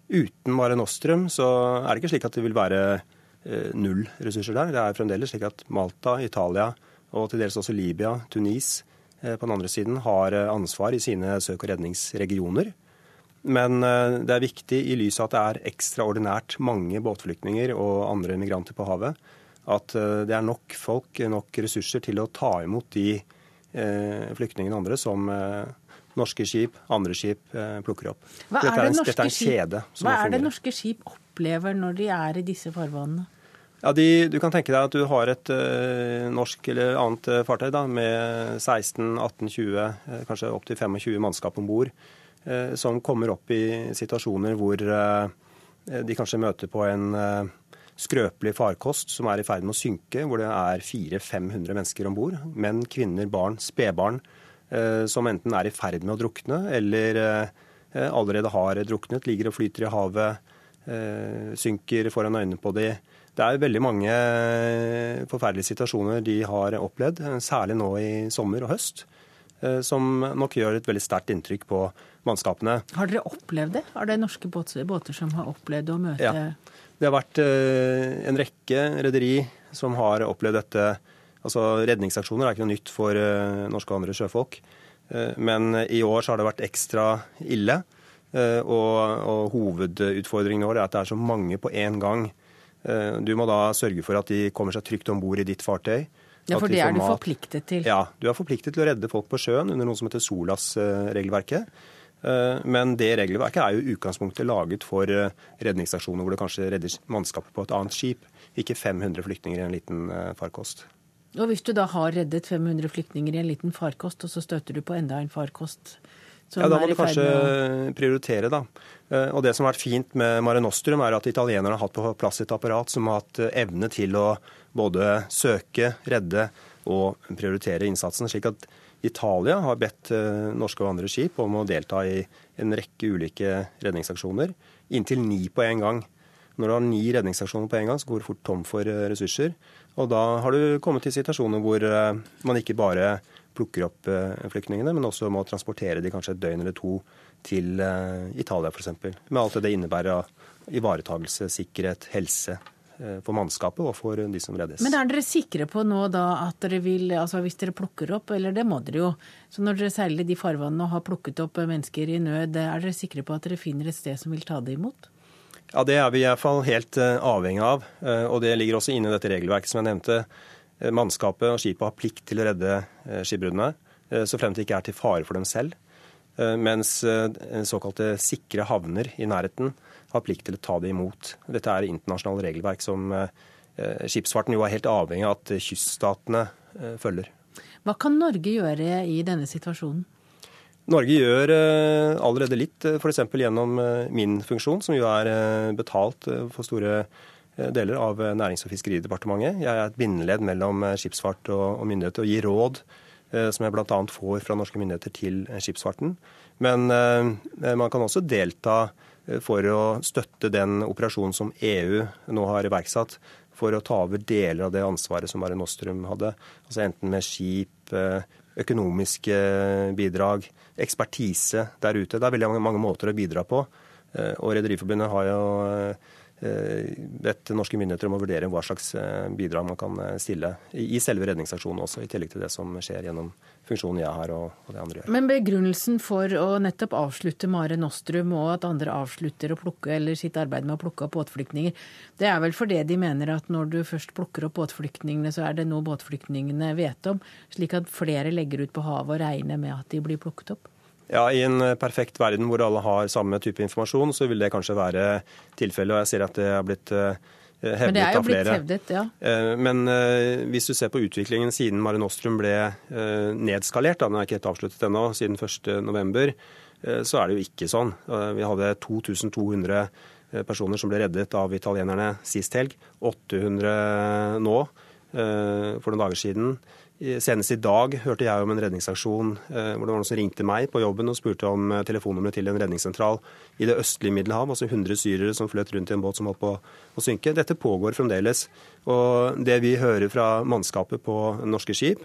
Uten Mare Nostrum så er det ikke slik at det vil være eh, null ressurser der. Det er fremdeles slik at Malta, Italia og til dels også Libya, Tunis på den andre siden har ansvar i sine søk- og redningsregioner. Men det er viktig i lys av at det er ekstraordinært mange båtflyktninger og andre migranter på havet, at det er nok folk, nok ressurser til å ta imot de flyktningene og andre som norske skip, andre skip plukker opp. Hva dette er det en, norske dette er en kjede. Hva er det norske skip opplever når de er i disse farvannene? Ja, de, Du kan tenke deg at du har et eh, norsk eller annet eh, fartøy da, med 16, 18, 20, eh, kanskje opptil 25 mannskap om bord, eh, som kommer opp i situasjoner hvor eh, de kanskje møter på en eh, skrøpelig farkost som er i ferd med å synke, hvor det er 400-500 mennesker om bord. Menn, kvinner, barn, spedbarn, eh, som enten er i ferd med å drukne eller eh, allerede har druknet, ligger og flyter i havet, eh, synker foran øynene på de. Det er veldig mange forferdelige situasjoner de har opplevd, særlig nå i sommer og høst, som nok gjør et veldig sterkt inntrykk på mannskapene. Har dere opplevd det? Er det norske båter, båter som har opplevd å møte Ja. Det har vært eh, en rekke rederi som har opplevd dette. Altså Redningsaksjoner er ikke noe nytt for eh, norske og andre sjøfolk. Eh, Men i år så har det vært ekstra ille. Og, og hovedutfordringen i år er at det er så mange på én gang. Du må da sørge for at de kommer seg trygt om bord i ditt fartøy. Ja, for det er du forpliktet til. Ja, du er forpliktet til å redde folk på sjøen under noe som heter SOLAS-regelverket. Eh, Men det regelverket er jo i utgangspunktet laget for redningsstasjoner redningsaksjoner hvor det kanskje redder mannskapet på et annet skip, ikke 500 flyktninger i en liten eh, farkost. Og hvis du da har reddet 500 flyktninger i en liten farkost, og så støter du på enda en farkost som Ja, Da er må du kanskje å prioritere, da. Eh, Og det som har vært fint med Mare Nostrum, er at italienerne har hatt på plass et apparat som har hatt eh, evne til å både søke, redde og prioritere innsatsen. slik at Italia har bedt eh, norske og andre skip om å delta i en rekke ulike redningsaksjoner. Inntil ni på en gang. Når du har ni redningsaksjoner på en gang, så går du fort tom for eh, ressurser. Og da har du kommet til situasjoner hvor eh, man ikke bare plukker opp flyktningene, men også må transportere de kanskje et døgn eller to til Italia f.eks. Med alt det det innebærer av ivaretagelse, sikkerhet, helse for mannskapet og for de som reddes. Men er dere sikre på nå da at dere vil, altså hvis dere plukker opp, eller det må dere jo, så når dere seiler de farvannene og har plukket opp mennesker i nød, er dere sikre på at dere finner et sted som vil ta det imot? Ja, Det er vi i hvert fall helt eh, avhengig av, eh, og det ligger også inne i dette regelverket som jeg nevnte. Eh, Mannskapet og skipet har plikt til å redde eh, skipbruddene, eh, så frem til det ikke er til fare for dem selv. Eh, Mens eh, såkalte sikre havner i nærheten har plikt til å ta det imot. Dette er internasjonale regelverk som eh, eh, skipsfarten jo er helt avhengig av at kyststatene eh, følger. Hva kan Norge gjøre i denne situasjonen? Norge gjør allerede litt, f.eks. gjennom min funksjon, som jo er betalt for store deler av Nærings- og fiskeridepartementet. Jeg er et bindeledd mellom skipsfart og, myndigheter og gir råd, som jeg bl.a. får fra norske myndigheter til skipsfarten. Men man kan også delta for å støtte den operasjonen som EU nå har iverksatt for å ta over deler av det ansvaret som Mare Nostrum hadde. Altså enten med skip, eh, økonomiske bidrag, ekspertise der ute. Det er veldig mange, måter å bidra på. Eh, Og Rederiforbundet har jo eh, bedt norske myndigheter om å vurdere hva slags eh, bidrag man kan eh, stille i selve redningsaksjonen også, i tillegg til det som skjer gjennom funksjonen jeg har og, og det andre gjør. Men begrunnelsen for å nettopp avslutte Mare Nostrum og at andre avslutter å plukke, eller sitt arbeid med å plukke opp båtflyktninger, det er vel fordi de mener at når du først plukker opp båtflyktningene, så er det noe båtflyktningene vet om, slik at flere legger ut på havet og regner med at de blir plukket opp? Ja, I en eh, perfekt verden hvor alle har samme type informasjon, så vil det kanskje være tilfellet. Og jeg ser at det har blitt eh, hevdet Men det er jo av flere. hevdet, ja. Eh, Men eh, hvis du ser på utviklingen siden Mare Nostrum ble eh, nedskalert, da, den er ikke helt avsluttet ennå, siden 1.11., så er det jo ikke sånn. Eh, Vi hadde 2200 eh, personer som ble reddet av italienerne sist helg. 800 nå, eh, for noen dager siden. I- Senest i dag hørte jeg om en redningsaksjon eh, hvor det var noen som ringte meg på jobben og spurte om eh, telefonnummeret til en redningssentral i det østlige Middelhav. Altså 100 syrere som fløt rundt i en båt som holdt på å synke. Dette pågår fremdeles. Og det vi hører fra mannskapet på norske skip,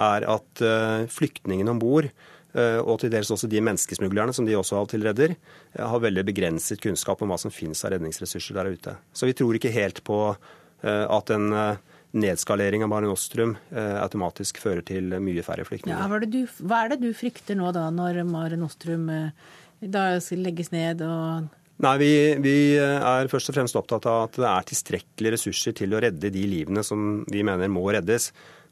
er at eh, flyktningene om bord eh, og til dels også de menneskesmuglerne som de også av og til redder, eh, har veldig begrenset kunnskap om hva som finnes av redningsressurser der ute. Så vi tror ikke helt på eh, at en eh, nedskalering av Mare Nostrum automatisk fører til mye færre Ja, flyktninger. hva, er det du, hva er det du frykter nå da, når Mare Nostrum eh, legges ned og Nei, vi, vi er først og fremst opptatt av at det er tilstrekkelige ressurser til å redde de livene som vi mener må reddes.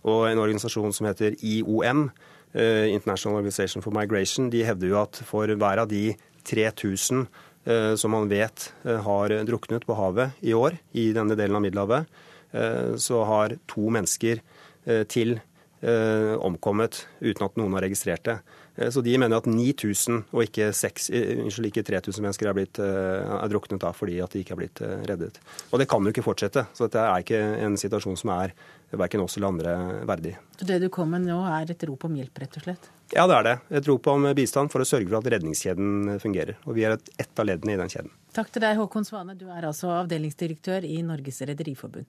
Og en organisasjon som heter IOM, eh, International Organization for Migration, de hevder jo at for hver av de 3000 eh, som man vet eh, har druknet på havet i år i denne delen av Middelhavet, eh, så har to mennesker eh, til eh, omkommet uten at noen har registrert det. Eh, Så de mener at 9000 og ikke, 6, eh, unnskyld, ikke 3000 mennesker er, blitt, eh, er druknet da fordi at de ikke er blitt eh, reddet. Og det kan jo ikke fortsette. Så dette er ikke en situasjon som er verken oss eller andre verdig. Så det du kom med nå, er et rop om hjelp, rett og slett? Ja, det er det. Et rop om bistand for å sørge for at redningskjeden fungerer. Og vi er et, ett av leddene i den kjeden. Takk til deg, Håkon Svane. Du er altså avdelingsdirektør i Norges Rederiforbund.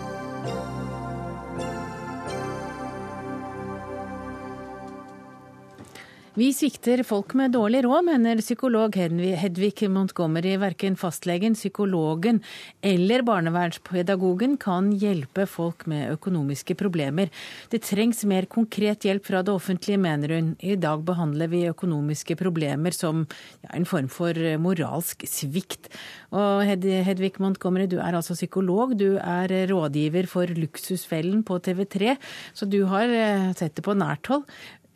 Vi svikter folk med dårlig råd, mener psykolog Hedvig Montgomery. Verken fastlegen, psykologen eller barnevernspedagogen kan hjelpe folk med økonomiske problemer. Det trengs mer konkret hjelp fra det offentlige, mener hun. I dag behandler vi økonomiske problemer som ja, en form for moralsk svikt. Og Hedvig Montgomery, du er altså psykolog. Du er rådgiver for Luksusfellen på TV3, så du har eh, sett det på nært hold.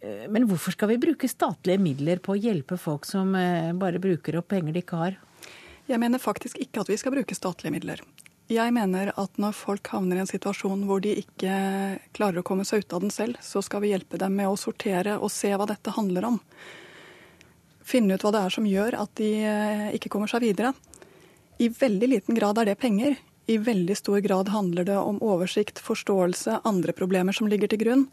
Eh, Men hvorfor skal vi bruke statlige midler på å hjelpe folk som eh, bare bruker opp penger de ikke har? Jeg mener faktisk ikke at vi skal bruke statlige midler. Jeg mener at når folk havner i en situasjon hvor de ikke klarer å komme seg ut av den selv, så skal vi hjelpe dem med å sortere og se hva dette handler om. Finne ut hva det er som gjør at de eh, ikke kommer seg videre. I veldig liten grad er det penger. I veldig stor grad handler det om oversikt, forståelse, andre problemer som ligger til grunn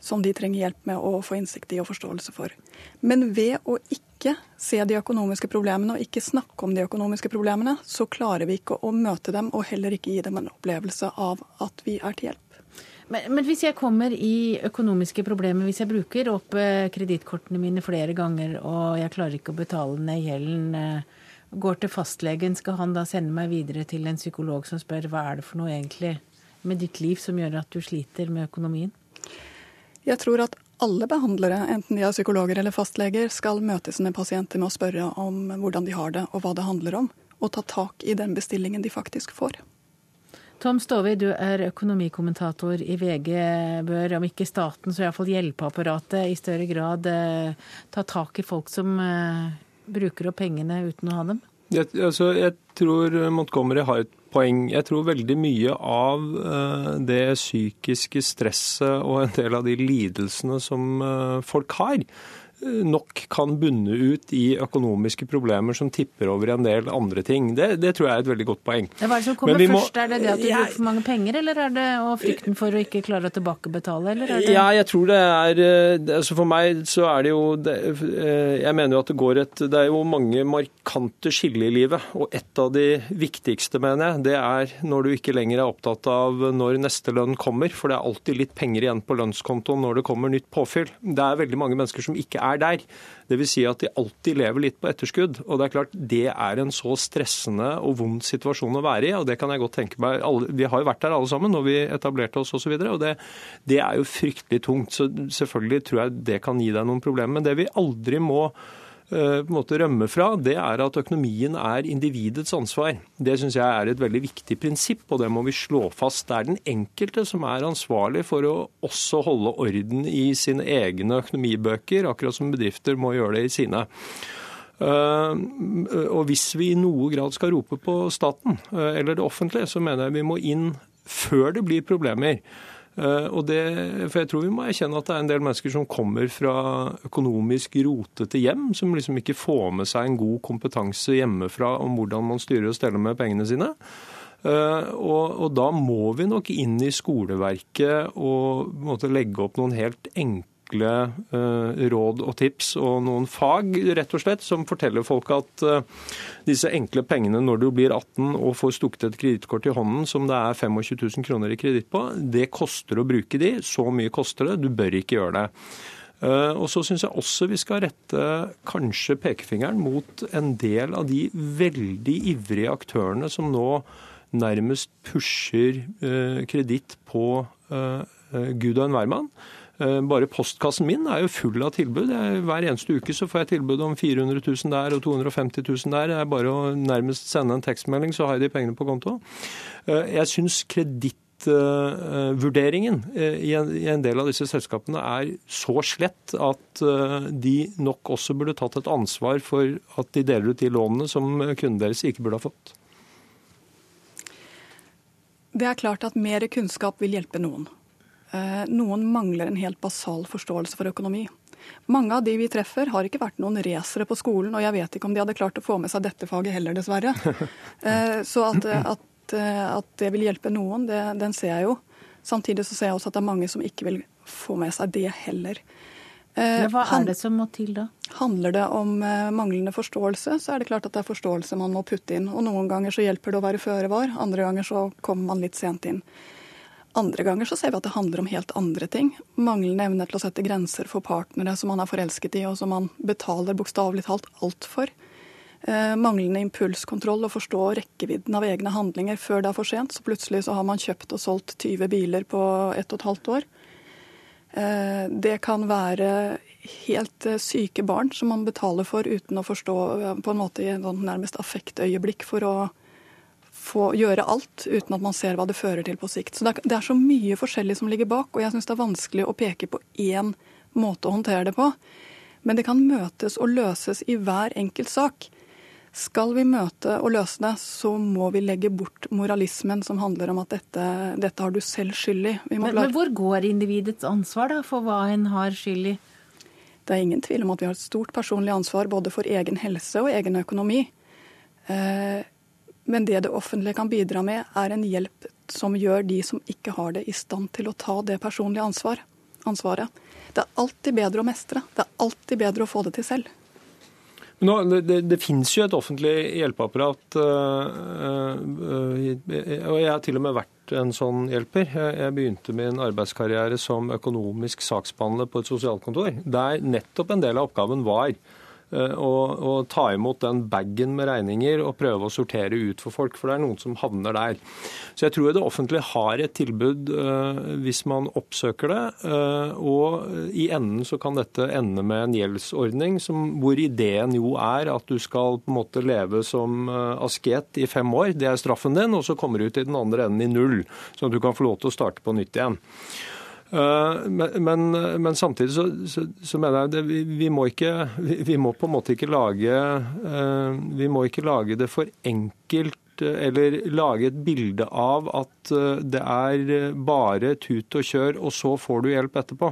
som de trenger hjelp med å få innsikt i og forståelse for. Men ved å ikke se de økonomiske problemene og ikke snakke om de økonomiske problemene, så klarer vi ikke å møte dem og heller ikke gi dem en opplevelse av at vi er til hjelp. Men, men hvis jeg kommer i økonomiske problemer, hvis jeg bruker opp eh, kredittkortene mine flere ganger og jeg klarer ikke å betale ned gjelden, eh, går til fastlegen, skal han da sende meg videre til en psykolog som spør hva er det for noe egentlig med ditt liv som gjør at du sliter med økonomien? Jeg tror at alle behandlere, enten de er psykologer eller fastleger, skal møte sine pasienter med å spørre om hvordan de har det og hva det handler om, og ta tak i den bestillingen de faktisk får. Tom Stovi, du er økonomikommentator i VG. Bør, om ikke staten, så iallfall hjelpeapparatet i større grad eh, ta tak i folk som eh, bruker opp pengene uten å ha dem? Jeg, altså, jeg tror Montgomery har et poeng. Jeg tror veldig mye av eh, det psykiske stresset og en del av de lidelsene som eh, folk har, nok kan bunne ut i økonomiske problemer som tipper over i en del andre ting. Det, det tror jeg er et veldig godt poeng. Hva er det som kommer vi må- først? Er det det at du bruker for mange penger, eller er det og frykten for å ikke klare å tilbakebetale, eller er det Ja, jeg tror det er eh, altså For meg så er det jo det, eh, Jeg mener jo at det går et Det er jo mange markante skiller i livet. Og et av de viktigste, mener jeg, det er når du ikke lenger er opptatt av når neste lønn kommer. For det er alltid litt penger igjen på lønnskontoen når det kommer nytt påfyll. Det er veldig mange mennesker som ikke er der. Dvs. Si at de alltid lever litt på etterskudd. Og det er klart, det er en så stressende og vond situasjon å være i. Og det kan jeg godt tenke meg. Alle, vi har jo vært der alle sammen når vi etablerte oss osv. Det, det er jo fryktelig tungt. Så selvfølgelig tror jeg det kan gi deg noen problemer. Men det vi aldri må på en måte rømme fra, det er at økonomien er individets ansvar. Det syns jeg er et veldig viktig prinsipp, og det må vi slå fast. Det er den enkelte som er ansvarlig for å også holde orden i sine egne økonomibøker, akkurat som bedrifter må gjøre det i sine. Eh, Og hvis vi i noe grad skal rope på staten eh, eller det offentlige, så mener jeg vi må inn før det blir problemer. Eh, det, for jeg tror vi må erkjenne at det er en del mennesker som kommer fra økonomisk rotete hjem, som liksom ikke får med seg en god kompetanse hjemmefra om hvordan man styrer og steller med pengene sine. Uh, Og, og da må vi nok inn i skoleverket og måtte legge opp noen helt enkle eh, råd og tips og noen fag, rett og slett, som forteller folk at eh, disse enkle pengene når du blir 18 og får stukket et kredittkort i hånden som det er 25 000 kroner i kreditt på, det koster å bruke de. Så mye koster det. Du bør ikke gjøre det. Eh, og så syns jeg også vi skal rette kanskje pekefingeren mot en del av de veldig ivrige aktørene som nå nærmest pusher kreditt på Gud og en hvermann. Bare postkassen min er jo full av tilbud. Hver eneste uke så får jeg tilbud om 400 000 der og 250 000 der. Det er bare å nærmest sende en tekstmelding, så har jeg de pengene på konto. Jeg syns kreditt kredittvurderingen eh, i en del av disse selskapene er så slett at eh, de nok også burde tatt et ansvar for at de deler ut de lånene som kunden deres ikke burde ha fått. Det er klart at mer kunnskap vil hjelpe noen. Eh, noen mangler en helt basal forståelse for økonomi. Mange av de vi treffer, har ikke vært noen racere på skolen, og jeg vet ikke om de hadde klart å få med seg dette faget heller, dessverre. Så at, at Eh, at, det vil hjelpe noen, det, den ser jeg jo. Samtidig så ser jeg også at det er mange som ikke vil få med seg det heller. Men hva er det som må til da? Handler det om eh, manglende forståelse, så er det klart at det er forståelse man må putte inn. Og noen ganger så hjelper det å være føre var, andre ganger så kommer man litt sent inn. Andre ganger så ser vi at det handler om helt andre ting. Manglende evne til å sette grenser for partnere som man er forelsket i, og som man betaler bokstavelig talt alt for. Eh, manglende impulskontroll og forstå rekkevidden av egne handlinger før det er for sent. Så plutselig så har man kjøpt og solgt 20 biler på ett og et halvt år. Eh, det kan være helt eh, syke barn som man betaler for uten å forstå på en måte i en sånn nærmest affektøyeblikk for å få gjøre alt uten at man ser hva det fører til på sikt. Så det er så mye forskjellig som ligger bak, og jeg syns det er vanskelig å peke på én måte å håndtere det på. Men det kan møtes og løses i hver enkelt sak. Skal vi møte og løse det, så må vi legge bort moralismen som handler om at dette, dette har du selv skyld i. Men, men, hvor går individets ansvar da, for hva en har skyld i? Det er ingen tvil om at vi har et stort personlig ansvar både for egen helse og egen økonomi. Eh, men det det offentlige kan bidra med, er en hjelp som gjør de som ikke har det, i stand til å ta det personlige ansvar, ansvaret. Det er alltid bedre å mestre. Det er alltid bedre å få det til selv. Nå, det, det, finnes jo et offentlig hjelpeapparat, uh, uh, og jeg har til og med vært en sånn hjelper. Jeg begynte min arbeidskarriere som økonomisk saksbehandler på et sosialkontor, der nettopp en del av oppgaven var og, å ta imot den bagen med regninger og prøve å sortere ut for folk, for det er noen som havner der. Så jeg tror det offentlige har et tilbud uh, hvis man oppsøker det. Uh, og i enden så kan dette ende med en gjeldsordning som, hvor ideen jo er at du skal på en måte leve som asket i fem år. Det er straffen din, og så kommer du ut i den andre enden i null, sånn at du kan få lov til å starte på nytt igjen. Eh, men, men, samtidig så, så, så mener jeg at vi, vi, må ikke vi, må på en måte ikke lage eh, Vi må ikke lage det for enkelt eh, eller lage et bilde av at det er bare tut og kjør, og så får du hjelp etterpå.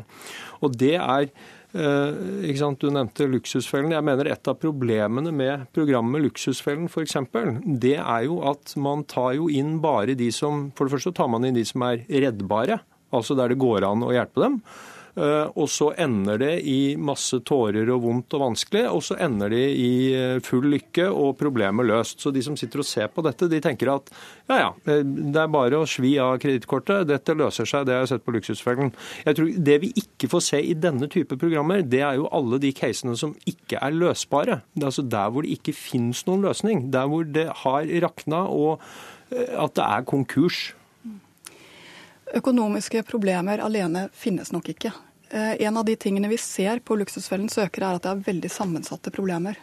Og det er? Du nevnte Luksusfellen. Jeg mener Et av problemene med programmet Luksusfellen for eksempel, det er jo at man tar jo inn bare de som For det første tar man inn de som er reddbare altså der det går an å hjelpe dem. Eh, og så ender det i masse tårer og vondt og vanskelig, og så ender det i eh, full lykke og problemet løst. Så de som sitter og ser på dette, de tenker at ja ja, eh, det er bare å svi av kredittkortet, dette løser seg, det har jeg sett på Luksusfellen. Jeg tror Det vi ikke får se i denne type programmer, det er jo alle de casene som ikke er løsbare. Det er altså der hvor det ikke finnes noen løsning. Der hvor det har rakna og at det er konkurs. Økonomiske problemer alene finnes nok ikke. Eh, en av de tingene vi ser på Luksusfellen søkere, er at det er veldig sammensatte problemer.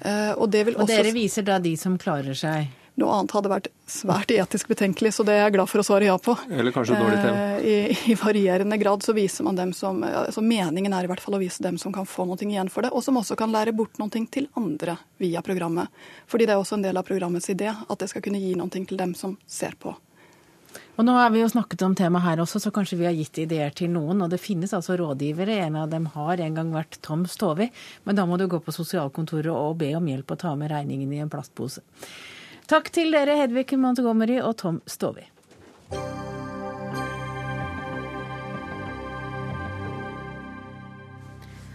Eh, og, og dere viser da de som klarer seg? Noe annet hadde vært svært etisk betenkelig, så det er jeg glad for å svare ja på. Eller kanskje dårlig tema. Eh, I, I, varierende grad så viser man dem som altså Meningen er i hvert fall å vise dem som kan få noe igjen for det, og som også kan lære bort noe til andre via programmet. Fordi det er også en del av programmets idé at det skal kunne gi noe til dem som ser på. Og nå har vi jo snakket om temaet her også, så kanskje vi har gitt ideer til noen. Og det finnes altså rådgivere. En av dem har en gang vært Tom Stovi. Men da må du gå på sosialkontoret og be om hjelp og ta med regningen i en plastpose. Takk til dere, Hedvig Montgomery og Tom Stovi.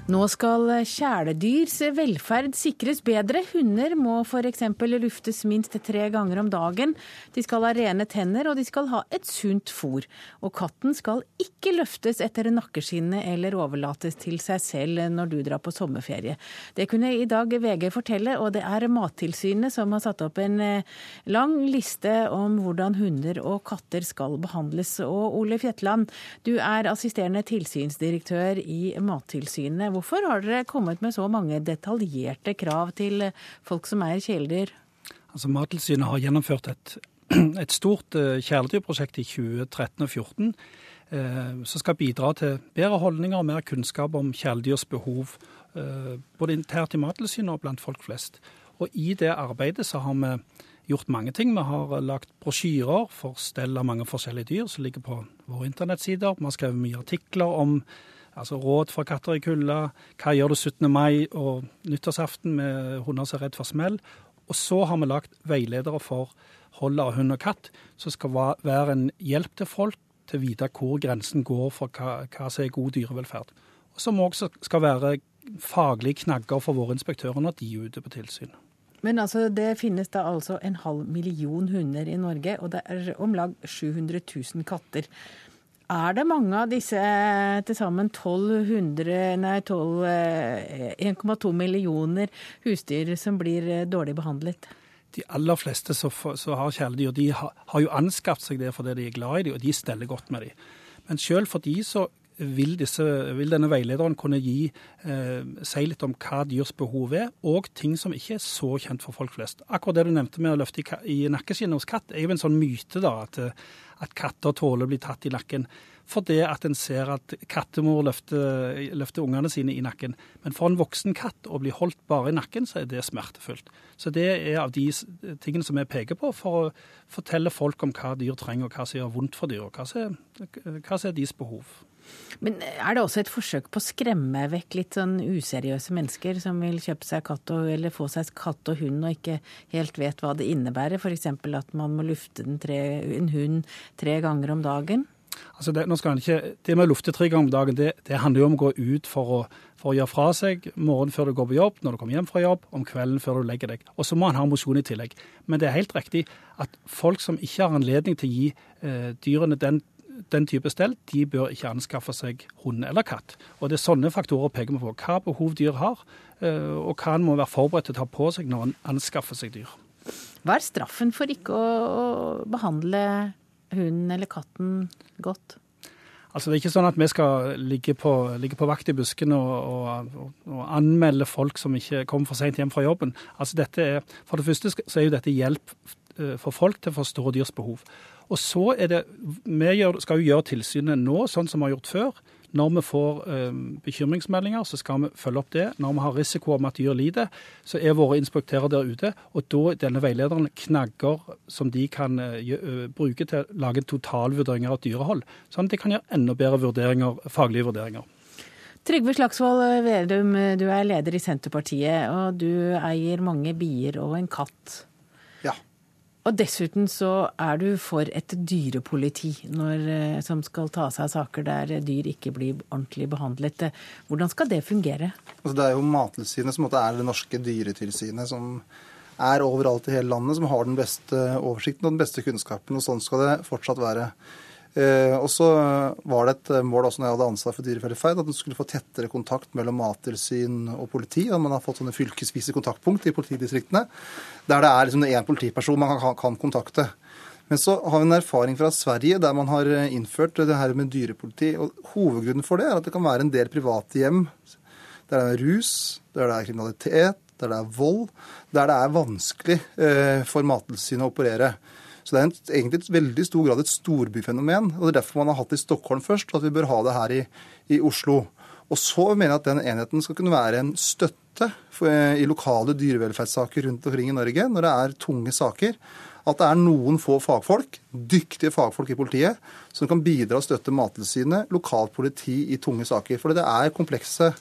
Nå skal kjæledyrs velferd sikres bedre. Hunder må f.eks. luftes minst tre ganger om dagen. De skal ha rene tenner, og de skal ha et sunt fôr. Og katten skal ikke løftes etter nakkeskinnet eller overlates til seg selv når du drar på sommerferie. Det kunne i dag VG fortelle, og det er Mattilsynet som har satt opp en eh, lang liste om hvordan hunder og katter skal behandles. Og Ole Fjetland, du er assisterende tilsynsdirektør i Mattilsynet. Hvorfor har dere kommet med så mange detaljerte krav til folk som er kjæledyr? Altså, Mattilsynet har gjennomført et, et stort eh, kjæledyrprosjekt i 2013 og 2014 eh, som skal bidra til bedre holdninger og mer kunnskap om kjæledyrs behov, eh, både internt i Mattilsynet og blant folk flest. Og I det arbeidet så har vi gjort mange ting. Vi har lagt brosjyrer for stell av mange forskjellige dyr som ligger på våre internettsider. Vi har skrevet mye artikler om Altså råd for katter i kulda. Hva gjør du 17. mai og nyttårsaften med hunder som er redd for smell? Og så har vi lagt veiledere for hold av hund og katt, som skal være en hjelp til folk til å vite hvor grensen går for hva, hva som er god dyrevelferd. Og Som også skal være faglige knagger for våre inspektører når de er ute på tilsyn. Men altså, det finnes da altså en halv million hunder i Norge, og det er om lag 700 000 katter. Er det mange av disse til sammen 1,2 eh, millioner husdyr som blir eh, dårlig behandlet? De aller fleste som har kjæledyr, de har, har jo anskaffet seg det fordi de er glad i dem, og de steller godt med dem. Men selv for de så vil, disse, vil, denne veilederen kunne gi, eh, si litt om hva dyrs behov er, og ting som ikke er så kjent for folk flest. Akkurat det du nevnte med å løfte i, i nakkeskinnet hos katt, er jo en sånn myte, da, at, at katter tåler å bli tatt i nakken fordi at en ser at kattemor løfter, løfter, ungene sine i nakken. Men for en voksen katt å bli holdt bare i nakken, så er det smertefullt. Så det er av de tingene som vi peker på for å fortelle folk om hva dyr trenger, og hva som gjør vondt for dyr, og hva som er deres behov. Men er det også et forsøk på å skremme vekk litt sånn useriøse mennesker som vil kjøpe seg katt og, eller få seg katt og hund og ikke helt vet hva det innebærer? F.eks. at man må lufte tre, en hund tre ganger om dagen? Altså det, ikke, det, med å lufte tre ganger om dagen, det, det, handler jo om å gå ut for å, for å gjøre fra seg morgenen før du går på jobb, når du kommer hjem fra jobb, om kvelden før du legger deg. Og så må han ha mosjon i tillegg. Men det er helt riktig at folk som ikke har anledning til å gi eh, dyrene den den type stell, de bør ikke anskaffe seg hund eller katt. Og Det er sånne faktorer peker vi på. Hva behov dyr har, eh, og hva en må være forberedt til å ta på seg når en anskaffer seg dyr. Hva er straffen for ikke å behandle hunden eller katten godt? Altså Det er ikke sånn at vi skal ligge på, ligge på vakt i busken og, og, og, anmelde folk som ikke kommer for sent hjem fra jobben. Altså dette er, For det første så er jo dette hjelp eh, for folk til å forstå dyrs behov. Og så er det, Vi skal jo gjøre tilsynet nå sånn som vi har gjort før. Når vi får eh, bekymringsmeldinger, så skal vi følge opp det. Når vi har risiko om at dyr lider, så er våre inspektører der ute. Og da denne veilederen knagger som de kan eh, bruke til å lage totalvurderinger av dyrehold. Sånn at de kan gjøre enda bedre vurderinger, faglige vurderinger. Trygve Slagsvold Vedum, du er leder i Senterpartiet, og du eier mange bier og en katt. Og dessuten så er du for et dyrepoliti når, eh, som skal ta seg av saker der dyr ikke blir ordentlig behandlet. Hvordan skal det fungere? Altså, det er jo Mattilsynet som er det norske dyretilsynet, som er overalt i hele landet, som har den beste oversikten og den beste kunnskapen. Og sånn skal det fortsatt være. Eh, og så var det et mål også når jeg hadde ansvar for dyrevelferd, at en skulle få tettere kontakt mellom mattilsyn og politi. og Man har fått sånne fylkesvise kontaktpunkt i politidistriktene, der det er liksom én politiperson man kan, kontakte. Men så har vi en erfaring fra Sverige der man har innført det her med dyrepoliti. og Hovedgrunnen for det er at det kan være en del private hjem der det er rus, der det er kriminalitet, der det er vold, der det er vanskelig eh, for Mattilsynet å operere. Så det er en, egentlig et veldig stor grad et storbyfenomen. og Det er derfor man har hatt det i Stockholm først, og at vi bør ha det her i, i Oslo. Og så mener jeg at den enheten skal kunne være en støtte for, i lokale dyrevelferdssaker rundt omkring i Norge når det er tunge saker. At det er noen få fagfolk, dyktige fagfolk i politiet, som kan bidra og støtte Mattilsynet, lokalt politi i tunge saker. For det er komplekse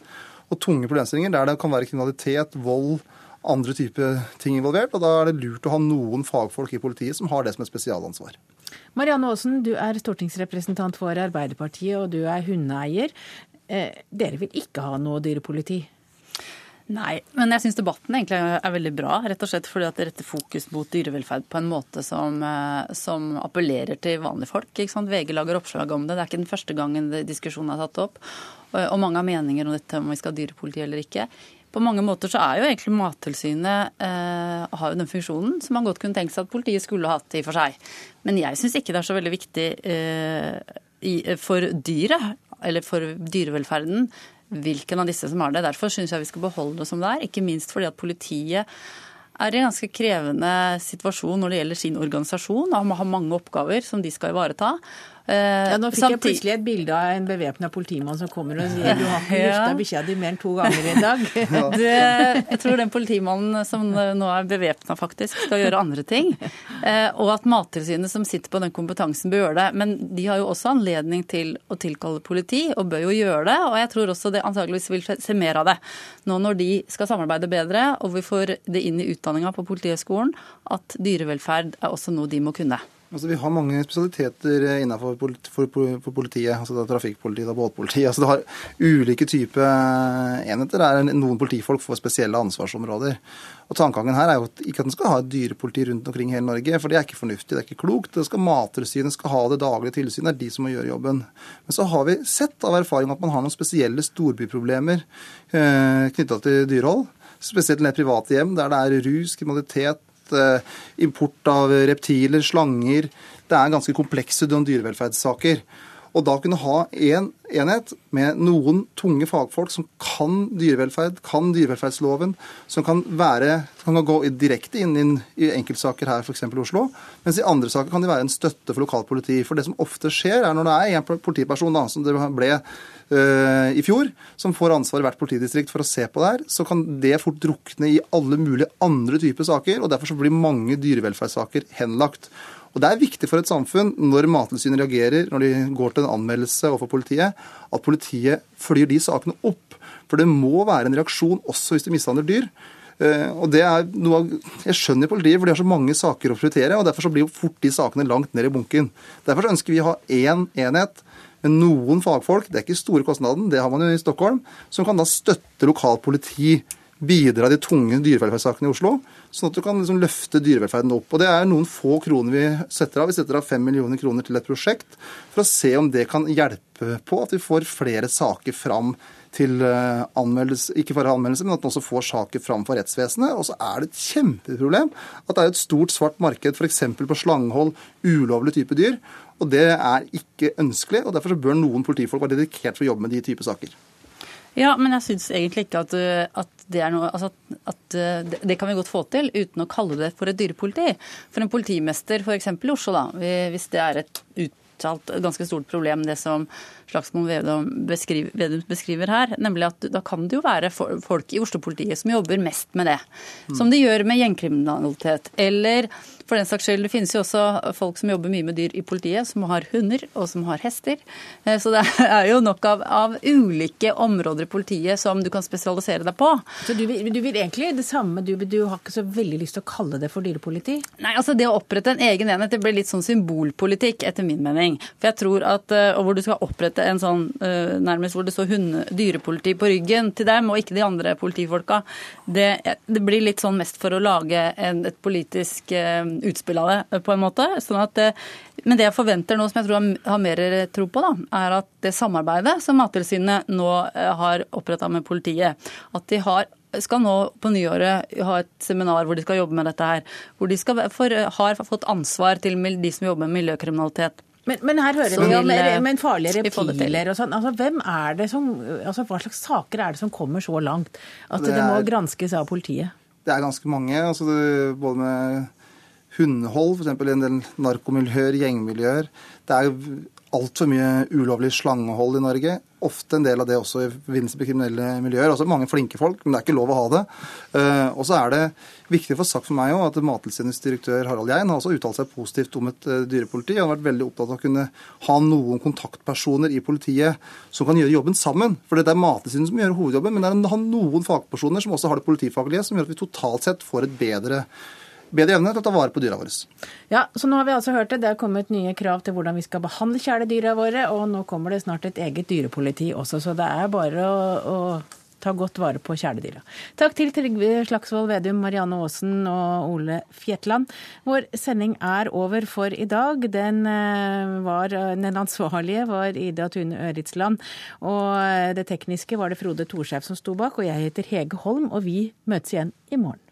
og tunge problemstillinger der det kan være kriminalitet, vold, andre typer ting involvert. og Da er det lurt å ha noen fagfolk i politiet som har det som et spesialansvar. Marianne Aasen, du er stortingsrepresentant for Arbeiderpartiet, og du er hundeeier. Eh, dere vil ikke ha noe dyrepoliti? Nei, men jeg syns debatten egentlig er veldig bra. Rett og slett fordi at det retter fokus mot dyrevelferd på en måte som, eh, som appellerer til vanlige folk. Ikke sant? VG lager oppslag om det. Det er ikke den første gangen diskusjonen er tatt opp. Og mange har meninger om dette om vi skal ha dyrepoliti eller ikke. På mange måter så er jo egentlig Mattilsynet eh, har jo den funksjonen som man godt kunne tenkt seg at politiet skulle hatt i for seg. Men jeg syns ikke det er så veldig viktig eh, i, for dyret, eller for dyrevelferden, hvilken av disse som har det. Derfor syns jeg vi skal beholde det som det er, ikke minst fordi at politiet er i en ganske krevende situasjon når det gjelder sin organisasjon og har mange oppgaver som de skal ivareta. Ja, nå fikk jeg plutselig et bilde av en bevæpna politimann som kommer og sier du har ikke lufta bikkja di mer enn to ganger i dag. det, jeg tror den politimannen som nå er bevæpna faktisk, skal gjøre andre ting. Eh, og at Mattilsynet som sitter på den kompetansen bør gjøre det. Men de har jo også anledning til å tilkalle politi, og bør jo gjøre det. Og jeg tror også det antageligvis vil se mer av det. Nå når de skal samarbeide bedre, og vi får det inn i utdanninga på Politihøgskolen, at dyrevelferd er også noe de må kunne. Altså, vi har mange spesialiteter innenfor politi for, for politiet. altså det Trafikkpolitiet og båtpolitiet. Altså, det har ulike typer enheter. Der noen politifolk får spesielle ansvarsområder. Og Tankegangen her er jo ikke at en skal ha et dyrepoliti rundt omkring hele Norge, for det er ikke fornuftig, det er ikke klokt. Det skal Mattilsynet skal ha det daglige tilsynet, det er de som må gjøre jobben. Men så har vi sett av erfaring at man har noen spesielle storbyproblemer eh, knytta til dyrehold. Spesielt i private hjem, der det er rus, kriminalitet, import av reptiler, slanger. Det er ganske komplekse dyrevelferdssaker. Og da kunne ha én en enhet med noen tunge fagfolk som kan dyrevelferd, kan dyrevelferdsloven, som kan, være, kan gå direkte inn, i enkeltsaker her, f.eks. i Oslo. Mens i andre saker kan de være en støtte for lokalt politi. For det som ofte skjer, er når det er en politiperson, da, som det ble uh, i fjor, som får ansvar i hvert politidistrikt for å se på det her, så kan det fort drukne i alle mulige andre typer saker. og Derfor så blir mange dyrevelferdssaker henlagt. Og Det er viktig for et samfunn når Mattilsynet reagerer, når de går til en anmeldelse overfor politiet, at politiet følger de sakene opp. For det må være en reaksjon også hvis de mishandler dyr. Uh, og det er noe Jeg skjønner politiet, for de har så mange saker å prioritere. og Derfor så blir jo fort de sakene langt ned i bunken. Derfor så ønsker vi å ha én enhet med noen fagfolk, det er ikke store kostnaden, det har man jo i Stockholm, som kan da støtte lokalt politi bidra i de tunge dyrevelferdssakene i Oslo, sånn at du kan liksom løfte dyrevelferden opp. Og Det er noen få kroner vi setter av. Vi setter av fem millioner kroner til et prosjekt for å se om det kan hjelpe på at vi får flere saker fram til eh, anmeldelse, ikke bare anmeldelse, men at man også får saker fram for rettsvesenet. Og så er det et kjempeproblem at det er et stort svart marked f.eks. på slangehold, ulovlig type dyr. Og det er ikke ønskelig, og derfor bør noen politifolk være dedikert for å jobbe med de type saker. Ja, men jeg syns egentlig ikke at, at, det er noe altså at det, det, kan vi godt få til uten å kalle det for et dyrepoliti. For en politimester f.eks. i Oslo, da, hvis det er et uttalt ganske stort problem, det som Slagsmoen Vedum beskriver, beskriver, her, nemlig at da kan det jo være folk i Oslo-politiet som jobber mest med det. Som de gjør med gjengkriminalitet. Eller for den saks skyld, det finnes jo også folk som jobber mye med dyr i politiet, som har hunder og som har hester. Eh, så det er jo nok av, av ulike områder i politiet som du kan spesialisere deg på. Så du vil, du vil egentlig det samme, du, du, har ikke så veldig lyst til å kalle det for dyrepoliti? Nei, altså det å opprette en egen enhet det blir litt sånn symbolpolitikk, etter min mening. For jeg tror at, eh, og hvor du skal opprette en sånn eh, nærmest hvor det står hunde, dyrepoliti på ryggen til dem, og ikke de andre politifolka, det, det blir litt sånn mest for å lage en, et politisk utspill av det, på en måte. Sånn at, men det jeg forventer nå, som jeg tror jeg har mer tro på, da, er at det samarbeidet som Mattilsynet nå eh, har oppretta med politiet, at de har skal nå på nyåret ha et seminar hvor de skal jobbe med dette her. Hvor de for, har fått ansvar til de som jobber med miljøkriminalitet. Men, men, her hører vi om eh, men farlige reptiler og sånn. Altså, hvem er det som, altså, hva slags saker er det som kommer så langt at det, er, det må granskes av politiet? Det er ganske mange. Altså, det, både med hundehold, f.eks. en del narkomiljøer, gjengmiljøer. Det er altfor mye ulovlig slangehold i Norge. Ofte en del av det også i forbindelse med kriminelle miljøer. Altså mange flinke folk, men det er ikke lov å ha det. Uh, og så er det viktig å få sagt for meg også at Mattilsynets direktør Harald Jein har også uttalt seg positivt om et uh, dyrepoliti. Han har vært veldig opptatt av å kunne ha noen kontaktpersoner i politiet som kan gjøre jobben sammen. For det er Mattilsynet som gjør hovedjobben, men det er å ha noen fagpersoner som også har det politifaglige, som gjør at vi totalt sett får et bedre bedre evne til å ta vare på dyra våre. Ja, så nå har vi altså hørt det. Det er kommet nye krav til hvordan vi skal behandle kjæledyra våre, og nå kommer det snart et eget dyrepoliti også, så det er bare å, å ta godt vare på kjæledyra. Takk til Trygve Slagsvold Vedum, Marianne Aasen og Ole Fjetland. Vår sending er over for i dag. Den, eh, var, den ansvarlige var Ida Tune Øritsland, og det tekniske var det Frode Thorshaug som sto bak. Og jeg heter Hege Holm, og vi møtes igjen i morgen.